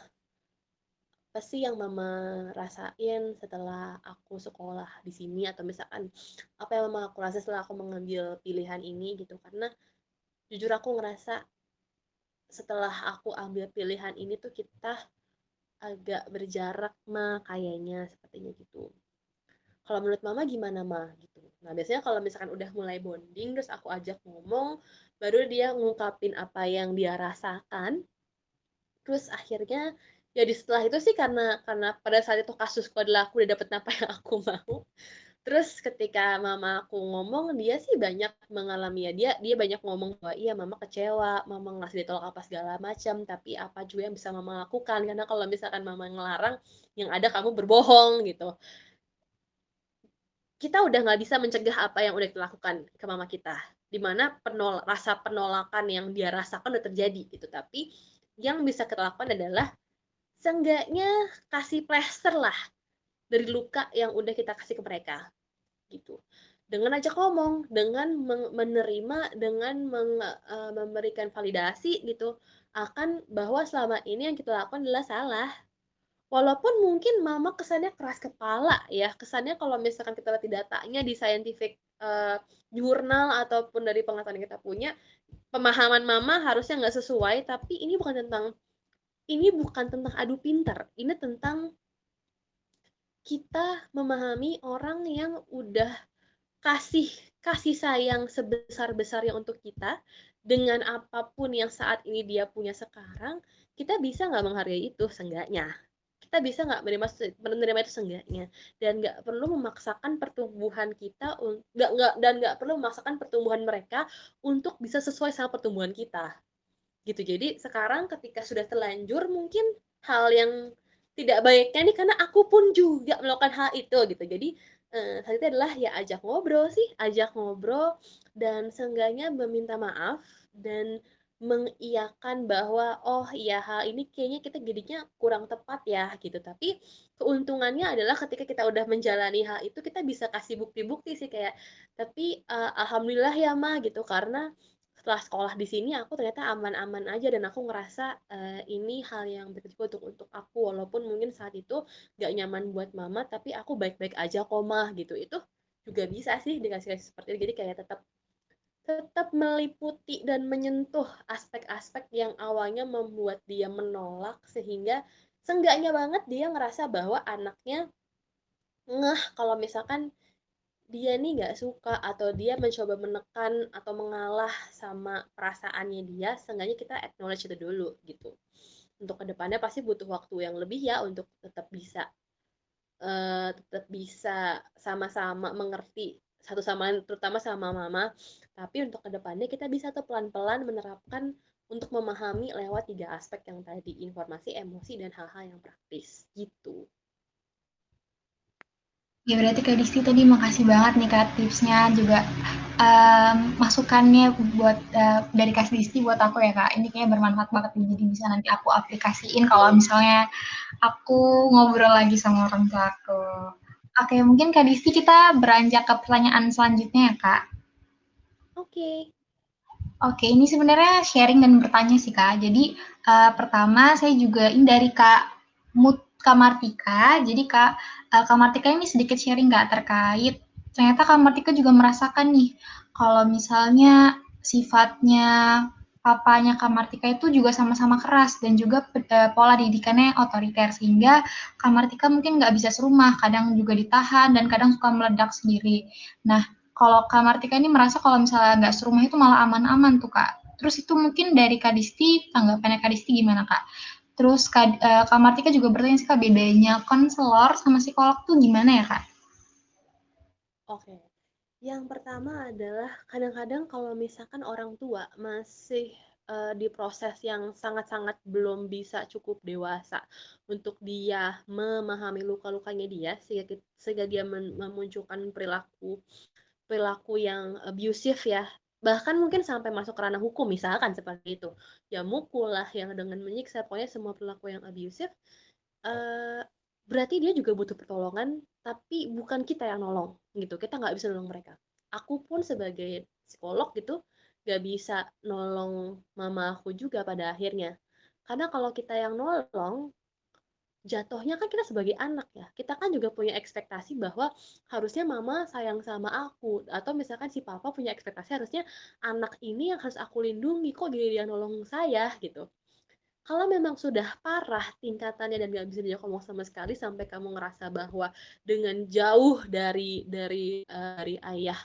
apa sih yang mama rasain setelah aku sekolah di sini? Atau misalkan apa yang mama aku rasa setelah aku mengambil pilihan ini? Gitu. Karena jujur aku ngerasa setelah aku ambil pilihan ini tuh kita agak berjarak mah kayaknya sepertinya gitu. Kalau menurut mama gimana mah gitu. Nah biasanya kalau misalkan udah mulai bonding terus aku ajak ngomong, baru dia ngungkapin apa yang dia rasakan. Terus akhirnya ya di setelah itu sih karena karena pada saat itu kasusku adalah aku udah dapet apa yang aku mau Terus ketika mama aku ngomong, dia sih banyak mengalami ya, dia dia banyak ngomong bahwa, "Iya mama kecewa, mama ngasih ditolak apa segala macam, tapi apa juga yang bisa mama lakukan, karena kalau misalkan mama ngelarang, yang ada kamu berbohong," gitu. Kita udah nggak bisa mencegah apa yang udah kita lakukan ke mama kita, di mana penol rasa penolakan yang dia rasakan udah terjadi gitu, tapi yang bisa kita lakukan adalah seenggaknya kasih plester lah dari luka yang udah kita kasih ke mereka gitu. Dengan ajak ngomong dengan menerima dengan meng, uh, memberikan validasi gitu akan bahwa selama ini yang kita lakukan adalah salah. Walaupun mungkin mama kesannya keras kepala ya. Kesannya kalau misalkan kita lihat datanya di scientific uh, jurnal ataupun dari pengetahuan yang kita punya pemahaman mama harusnya nggak sesuai tapi ini bukan tentang ini bukan tentang adu pintar. Ini tentang kita memahami orang yang udah kasih kasih sayang sebesar-besarnya untuk kita dengan apa pun yang saat ini dia punya sekarang, kita bisa nggak menghargai itu seenggaknya. Kita bisa nggak menerima menerima itu seenggaknya dan nggak perlu memaksakan pertumbuhan kita nggak nggak dan nggak perlu memaksakan pertumbuhan mereka untuk bisa sesuai sama pertumbuhan kita. Gitu. Jadi sekarang ketika sudah terlanjur mungkin hal yang tidak baiknya nih karena aku pun juga melakukan hal itu gitu. Jadi eh, hal itu adalah ya ajak ngobrol sih, ajak ngobrol dan seenggaknya meminta maaf dan mengiyakan bahwa oh iya hal ini kayaknya kita jadinya kurang tepat ya gitu. Tapi keuntungannya adalah ketika kita udah menjalani hal itu kita bisa kasih bukti-bukti sih kayak tapi uh, alhamdulillah ya mah gitu karena setelah sekolah di sini aku ternyata aman-aman aja dan aku ngerasa uh, ini hal yang berarti untuk untuk aku. Walaupun mungkin saat itu gak nyaman buat mama tapi aku baik-baik aja kok mah gitu. Itu juga bisa sih dikasih kasih seperti itu jadi kayak tetap tetap meliputi dan menyentuh aspek-aspek yang awalnya membuat dia menolak sehingga seenggaknya banget dia ngerasa bahwa anaknya ngeh kalau misalkan dia nih nggak suka atau dia mencoba menekan atau mengalah sama perasaannya dia, seenggaknya kita acknowledge itu dulu gitu. Untuk ke depannya pasti butuh waktu yang lebih ya untuk tetap bisa uh, tetap bisa sama-sama mengerti satu sama lain terutama sama mama tapi untuk ke depannya kita bisa tuh pelan-pelan menerapkan untuk memahami lewat tiga aspek yang tadi informasi emosi dan hal-hal yang praktis gitu Ya berarti Kak Disti tadi makasih banget nih Kak tipsnya juga um, masukannya buat uh, dari Kak Disti buat aku ya Kak. Ini kayaknya bermanfaat banget nih jadi bisa nanti aku aplikasiin kalau misalnya aku ngobrol lagi sama orang tua aku. Oke, mungkin Kak Disti kita beranjak ke pertanyaan selanjutnya ya Kak. Oke. Okay. Oke, ini sebenarnya sharing dan bertanya sih Kak. Jadi uh, pertama saya juga ini dari Kak Mut Kak Martika. Jadi Kak, uh, Kak Martika ini sedikit sharing nggak terkait, ternyata Kak Martika juga merasakan nih, kalau misalnya sifatnya papanya Kak Martika itu juga sama-sama keras dan juga uh, pola didikannya otoriter sehingga Kak Martika mungkin nggak bisa serumah, kadang juga ditahan dan kadang suka meledak sendiri. Nah, kalau Kak Martika ini merasa kalau misalnya nggak serumah itu malah aman-aman tuh Kak. Terus itu mungkin dari Kak Disti, tanggapannya Kak Disti gimana Kak? Terus Kak, uh, Kak Martika juga bertanya sih Kak, bedanya konselor sama psikolog tuh gimana ya Kak? Oke. Yang pertama adalah kadang-kadang kalau misalkan orang tua masih uh, di proses yang sangat-sangat belum bisa cukup dewasa untuk dia memahami luka-lukanya dia sehingga, sehingga dia memunculkan perilaku perilaku yang abusive ya bahkan mungkin sampai masuk ke ranah hukum misalkan seperti itu. Ya mukul lah yang dengan menyiksa pokoknya semua perilaku yang abusive uh, berarti dia juga butuh pertolongan tapi bukan kita yang nolong gitu. Kita nggak bisa nolong mereka. Aku pun sebagai psikolog gitu nggak bisa nolong mama aku juga pada akhirnya. Karena kalau kita yang nolong jatuhnya kan kita sebagai anak ya kita kan juga punya ekspektasi bahwa harusnya mama sayang sama aku atau misalkan si papa punya ekspektasi harusnya anak ini yang harus aku lindungi kok dia dia nolong saya gitu. Kalau memang sudah parah tingkatannya dan gak bisa diajak ngomong sama sekali sampai kamu ngerasa bahwa dengan jauh dari dari uh, dari ayah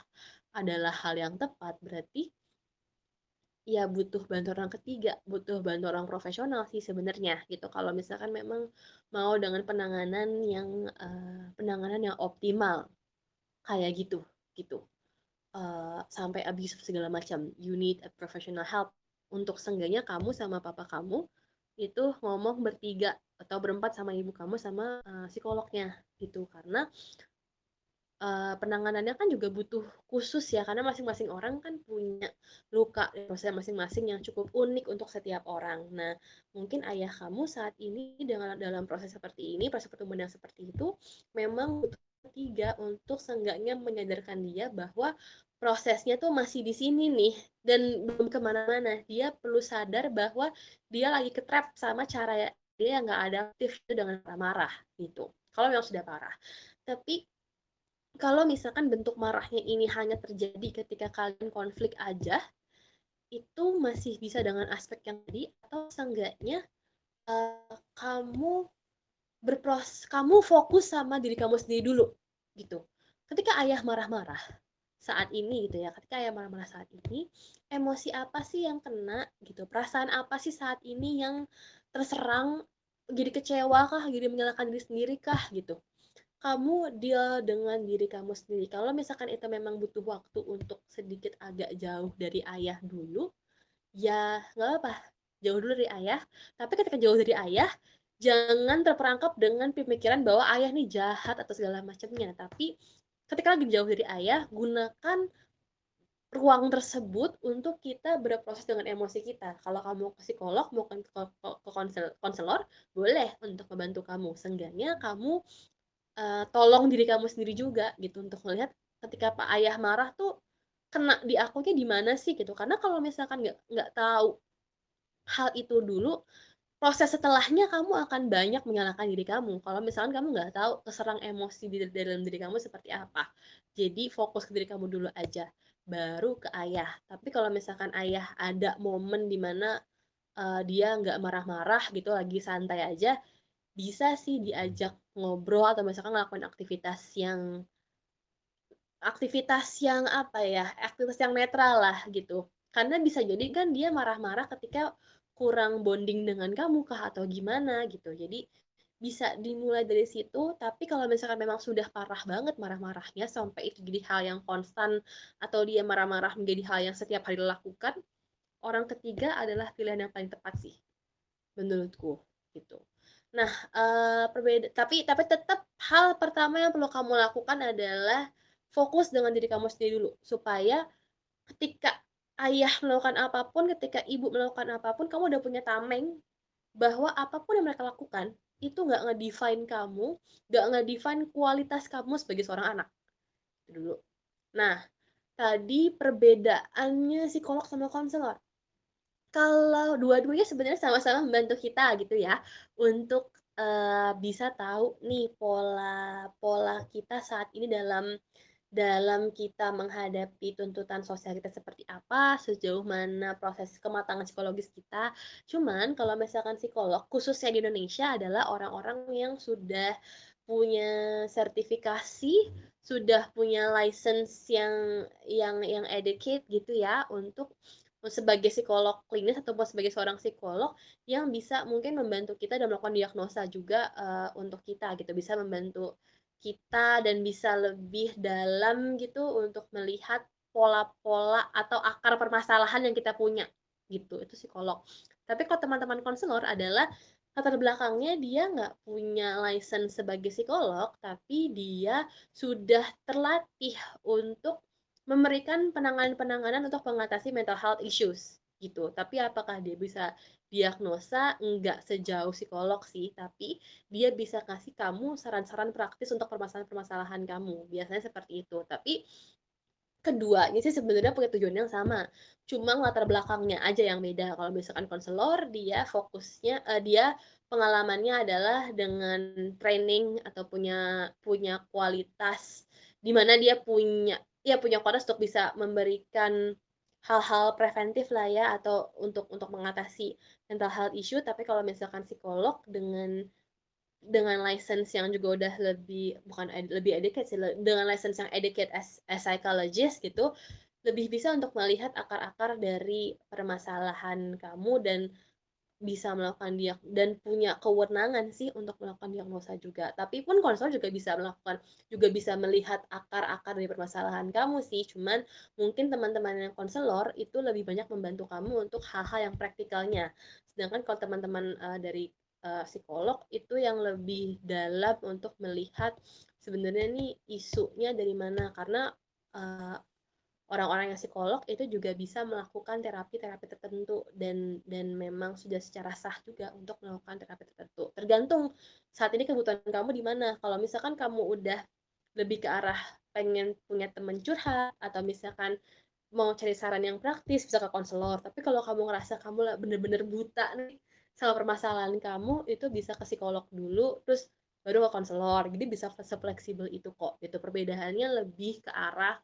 adalah hal yang tepat berarti ya butuh bantu orang ketiga, butuh bantu orang profesional sih sebenarnya gitu. Kalau misalkan memang mau dengan penanganan yang uh, penanganan yang optimal kayak gitu gitu. Uh, sampai abis segala macam. You need a professional help. Untuk sengganya kamu sama papa kamu itu ngomong bertiga atau berempat sama ibu kamu sama uh, psikolognya gitu karena uh, penanganannya kan juga butuh khusus ya karena masing-masing orang kan punya luka proses masing-masing yang cukup unik untuk setiap orang. Nah, mungkin ayah kamu saat ini dengan dalam proses seperti ini, proses pertumbuhan yang seperti itu, memang butuh tiga untuk seenggaknya menyadarkan dia bahwa prosesnya tuh masih di sini nih dan belum ke mana-mana. Dia perlu sadar bahwa dia lagi ketrap sama cara dia yang nggak adaptif dengan marah gitu. Kalau memang sudah parah. Tapi kalau misalkan bentuk marahnya ini hanya terjadi ketika kalian konflik aja, itu masih bisa dengan aspek yang tadi atau seenggaknya uh, kamu berpros kamu fokus sama diri kamu sendiri dulu gitu. Ketika ayah marah-marah saat ini gitu ya, ketika ayah marah-marah saat ini, emosi apa sih yang kena gitu? Perasaan apa sih saat ini yang terserang? Jadi kecewa kah? Jadi menyalahkan diri sendiri kah gitu? Kamu deal dengan diri kamu sendiri. Kalau misalkan itu memang butuh waktu untuk sedikit agak jauh dari ayah dulu, ya nggak apa, jauh dulu dari ayah. Tapi ketika jauh dari ayah, jangan terperangkap dengan pemikiran bahwa ayah nih jahat atau segala macamnya. Tapi ketika lagi jauh dari ayah, gunakan ruang tersebut untuk kita berproses dengan emosi kita. Kalau kamu ke psikolog, mau ke, ke, ke konselor, boleh untuk membantu kamu. Seenggaknya kamu uh, tolong diri kamu sendiri juga gitu untuk melihat ketika Pak Ayah marah tuh kena di akunya di mana sih gitu karena kalau misalkan nggak nggak tahu hal itu dulu proses setelahnya kamu akan banyak menyalahkan diri kamu kalau misalkan kamu nggak tahu keserang emosi di dalam diri kamu seperti apa jadi fokus ke diri kamu dulu aja baru ke ayah. Tapi kalau misalkan ayah ada momen di mana uh, dia nggak marah-marah gitu, lagi santai aja, bisa sih diajak ngobrol atau misalkan ngelakuin aktivitas yang aktivitas yang apa ya, aktivitas yang netral lah gitu. Karena bisa jadi kan dia marah-marah ketika kurang bonding dengan kamu kah atau gimana gitu. Jadi bisa dimulai dari situ, tapi kalau misalkan memang sudah parah banget marah-marahnya sampai itu jadi hal yang konstan atau dia marah-marah menjadi hal yang setiap hari dilakukan, orang ketiga adalah pilihan yang paling tepat sih menurutku gitu. Nah, uh, perbeda tapi tapi tetap hal pertama yang perlu kamu lakukan adalah fokus dengan diri kamu sendiri dulu supaya ketika ayah melakukan apa pun, ketika ibu melakukan apa pun, kamu udah punya tameng bahwa apa pun yang mereka lakukan itu nggak ngedefine kamu, nggak ngedefine kualitas kamu sebagai seorang anak. Dulu. Nah, tadi perbedaannya psikolog sama konselor. Kalau dua-duanya sebenarnya sama-sama membantu kita gitu ya untuk uh, bisa tahu nih pola pola kita saat ini dalam dalam kita menghadapi tuntutan sosial kita seperti apa, sejauh mana proses kematangan psikologis kita. Cuman kalau misalkan psikolog, khususnya di Indonesia adalah orang-orang yang sudah punya sertifikasi, sudah punya license yang yang yang educate gitu ya untuk sebagai psikolog klinis ataupun sebagai seorang psikolog yang bisa mungkin membantu kita dalam melakukan diagnosa juga uh, untuk kita gitu. Bisa membantu kita dan bisa lebih dalam gitu untuk melihat pola-pola atau akar permasalahan yang kita punya gitu. Itu psikolog. Tapi kalau teman-teman konselor adalah latar belakangnya dia nggak punya license sebagai psikolog tapi dia sudah terlatih untuk memberikan penanganan-penanganan untuk mengatasi mental health issues gitu. Tapi apakah dia bisa diagnosa? Enggak sejauh psikolog sih, tapi dia bisa kasih kamu saran-saran praktis untuk permasalahan-permasalahan kamu. Biasanya seperti itu. Tapi keduanya sih sebenarnya punya tujuan yang sama. Cuma latar belakangnya aja yang beda. Kalau misalkan konselor, dia fokusnya uh, dia pengalamannya adalah dengan training atau punya punya kualitas di mana dia punya ya punya kualitas untuk bisa memberikan hal-hal preventif lah ya atau untuk untuk mengatasi mental health issue. Tapi kalau misalkan psikolog dengan dengan license yang juga udah lebih bukan ed, lebih educate sih dengan license yang educate as, as psychologist gitu lebih bisa untuk melihat akar-akar dari permasalahan kamu dan bisa melakukan dia dan punya kewenangan sih untuk melakukan diagnosa juga. Tapi pun konselor juga bisa melakukan juga bisa melihat akar-akar dari permasalahan kamu sih. Cuman mungkin teman-teman yang konselor itu lebih banyak membantu kamu untuk hal-hal yang praktikalnya. Sedangkan kalau teman-teman uh, dari uh, psikolog itu yang lebih dalam untuk melihat sebenarnya nih isunya dari mana karena uh, orang-orang yang psikolog itu juga bisa melakukan terapi-terapi tertentu dan dan memang sudah secara sah juga untuk melakukan terapi tertentu. Tergantung saat ini kebutuhan kamu di mana. Kalau misalkan kamu udah lebih ke arah pengen punya teman curhat atau misalkan mau cari saran yang praktis bisa ke konselor. Tapi kalau kamu ngerasa kamu bener-bener buta nih sama permasalahan kamu itu bisa ke psikolog dulu terus baru ke konselor. Jadi bisa fleksibel itu kok. Itu perbedaannya lebih ke arah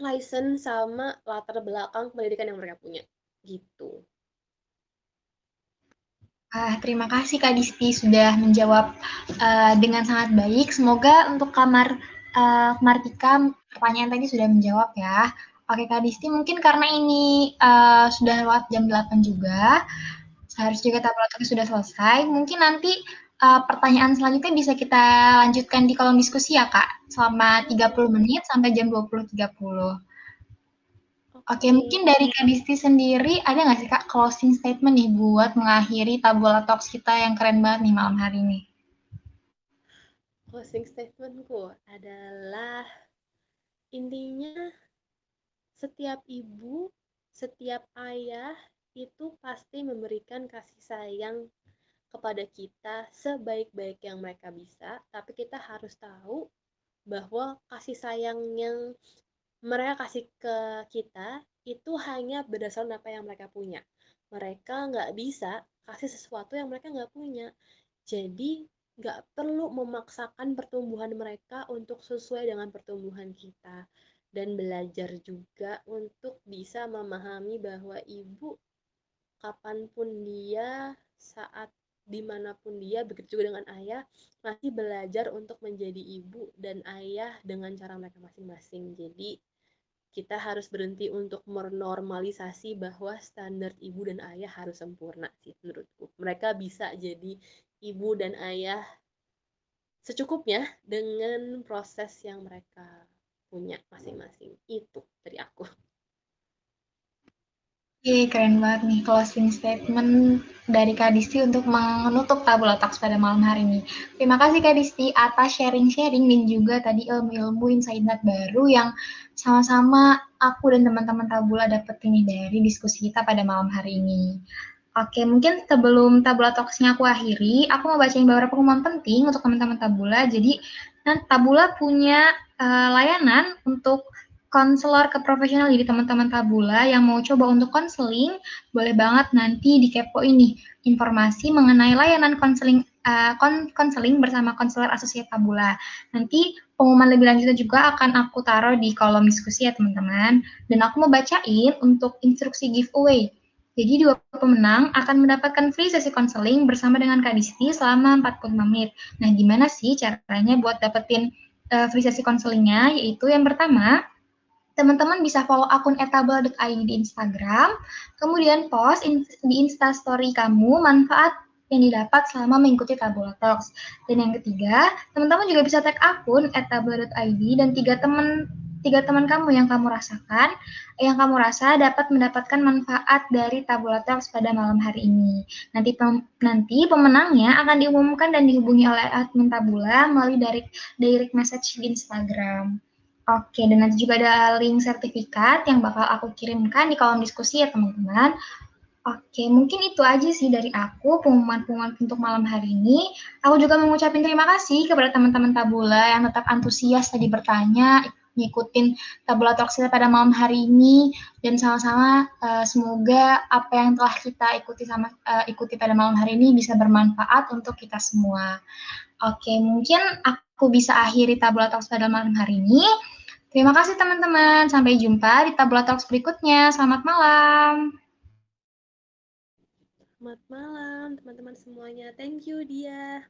license sama latar belakang pendidikan yang mereka punya gitu. Ah, terima kasih Kak Disti sudah menjawab uh, dengan sangat baik. Semoga untuk kamar uh, Martika pertanyaan tadi sudah menjawab ya. Oke Kak Disti, mungkin karena ini uh, sudah lewat jam 8 juga, seharusnya kita tabel sudah selesai. Mungkin nanti uh, pertanyaan selanjutnya bisa kita lanjutkan di kolom diskusi ya Kak, selama 30 menit sampai jam 20.30. Oke, mungkin dari Kak Disti sendiri ada nggak sih Kak closing statement nih buat mengakhiri Tabula Talks kita yang keren banget nih malam hari ini? Closing statementku adalah intinya setiap ibu, setiap ayah itu pasti memberikan kasih sayang kepada kita sebaik-baik yang mereka bisa, tapi kita harus tahu bahwa kasih sayang yang mereka kasih ke kita itu hanya berdasarkan apa yang mereka punya. Mereka nggak bisa kasih sesuatu yang mereka nggak punya. Jadi nggak perlu memaksakan pertumbuhan mereka untuk sesuai dengan pertumbuhan kita. dan belajar juga untuk bisa memahami bahwa ibu kapan pun dia saat di mana pun dia begitu juga dengan ayah masih belajar untuk menjadi ibu dan ayah dengan cara mereka masing-masing jadi kita harus berhenti untuk menormalisasi bahwa standar ibu dan ayah harus sempurna sih menurutku. Mereka bisa jadi ibu dan ayah secukupnya dengan proses yang mereka punya masing-masing. Itu dari aku. Oke, keren banget nih closing statement dari Kak Disti untuk menutup tabula talks pada malam hari ini. Terima kasih Kak Disti atas sharing-sharing dan juga tadi ilmu-ilmu insight baru yang sama-sama aku dan teman-teman tabula dapat ini dari diskusi kita pada malam hari ini. Oke, mungkin sebelum tabula talks-nya aku akhiri, aku mau bacain beberapa pengumuman penting untuk teman-teman tabula. Jadi, tabula punya uh, layanan untuk konselor ke profesional jadi teman-teman tabula yang mau coba untuk konseling boleh banget nanti di kepo ini informasi mengenai layanan konseling uh, konseling bersama konselor asosiat tabula nanti pengumuman lebih lanjutnya juga akan aku taruh di kolom diskusi ya teman-teman dan aku mau bacain untuk instruksi giveaway jadi dua pemenang akan mendapatkan free sesi konseling bersama dengan Kak Disti selama 45 menit. Nah, gimana sih caranya buat dapetin uh, free sesi konselingnya? Yaitu yang pertama, teman-teman bisa follow akun etabel.id di Instagram, kemudian post in, di Instastory kamu manfaat yang didapat selama mengikuti Tabula Talks. Dan yang ketiga, teman-teman juga bisa tag akun etabel.id dan tiga teman tiga teman kamu yang kamu rasakan, yang kamu rasa dapat mendapatkan manfaat dari Tabula Talks pada malam hari ini. Nanti pem, nanti pemenangnya akan diumumkan dan dihubungi oleh admin Tabula melalui direct, direct message di Instagram. Oke, dan nanti juga ada link sertifikat yang bakal aku kirimkan di kolom diskusi ya teman-teman. Oke, mungkin itu aja sih dari aku pengumuman-pengumuman untuk malam hari ini. Aku juga mengucapkan terima kasih kepada teman-teman Tabula yang tetap antusias tadi bertanya, ngikutin Tabula kita pada malam hari ini dan sama-sama uh, semoga apa yang telah kita ikuti sama uh, ikuti pada malam hari ini bisa bermanfaat untuk kita semua. Oke, mungkin aku bisa akhiri Tabula Talks pada malam hari ini. Terima kasih teman-teman. Sampai jumpa di Tabula Talks berikutnya. Selamat malam. Selamat malam teman-teman semuanya. Thank you dia.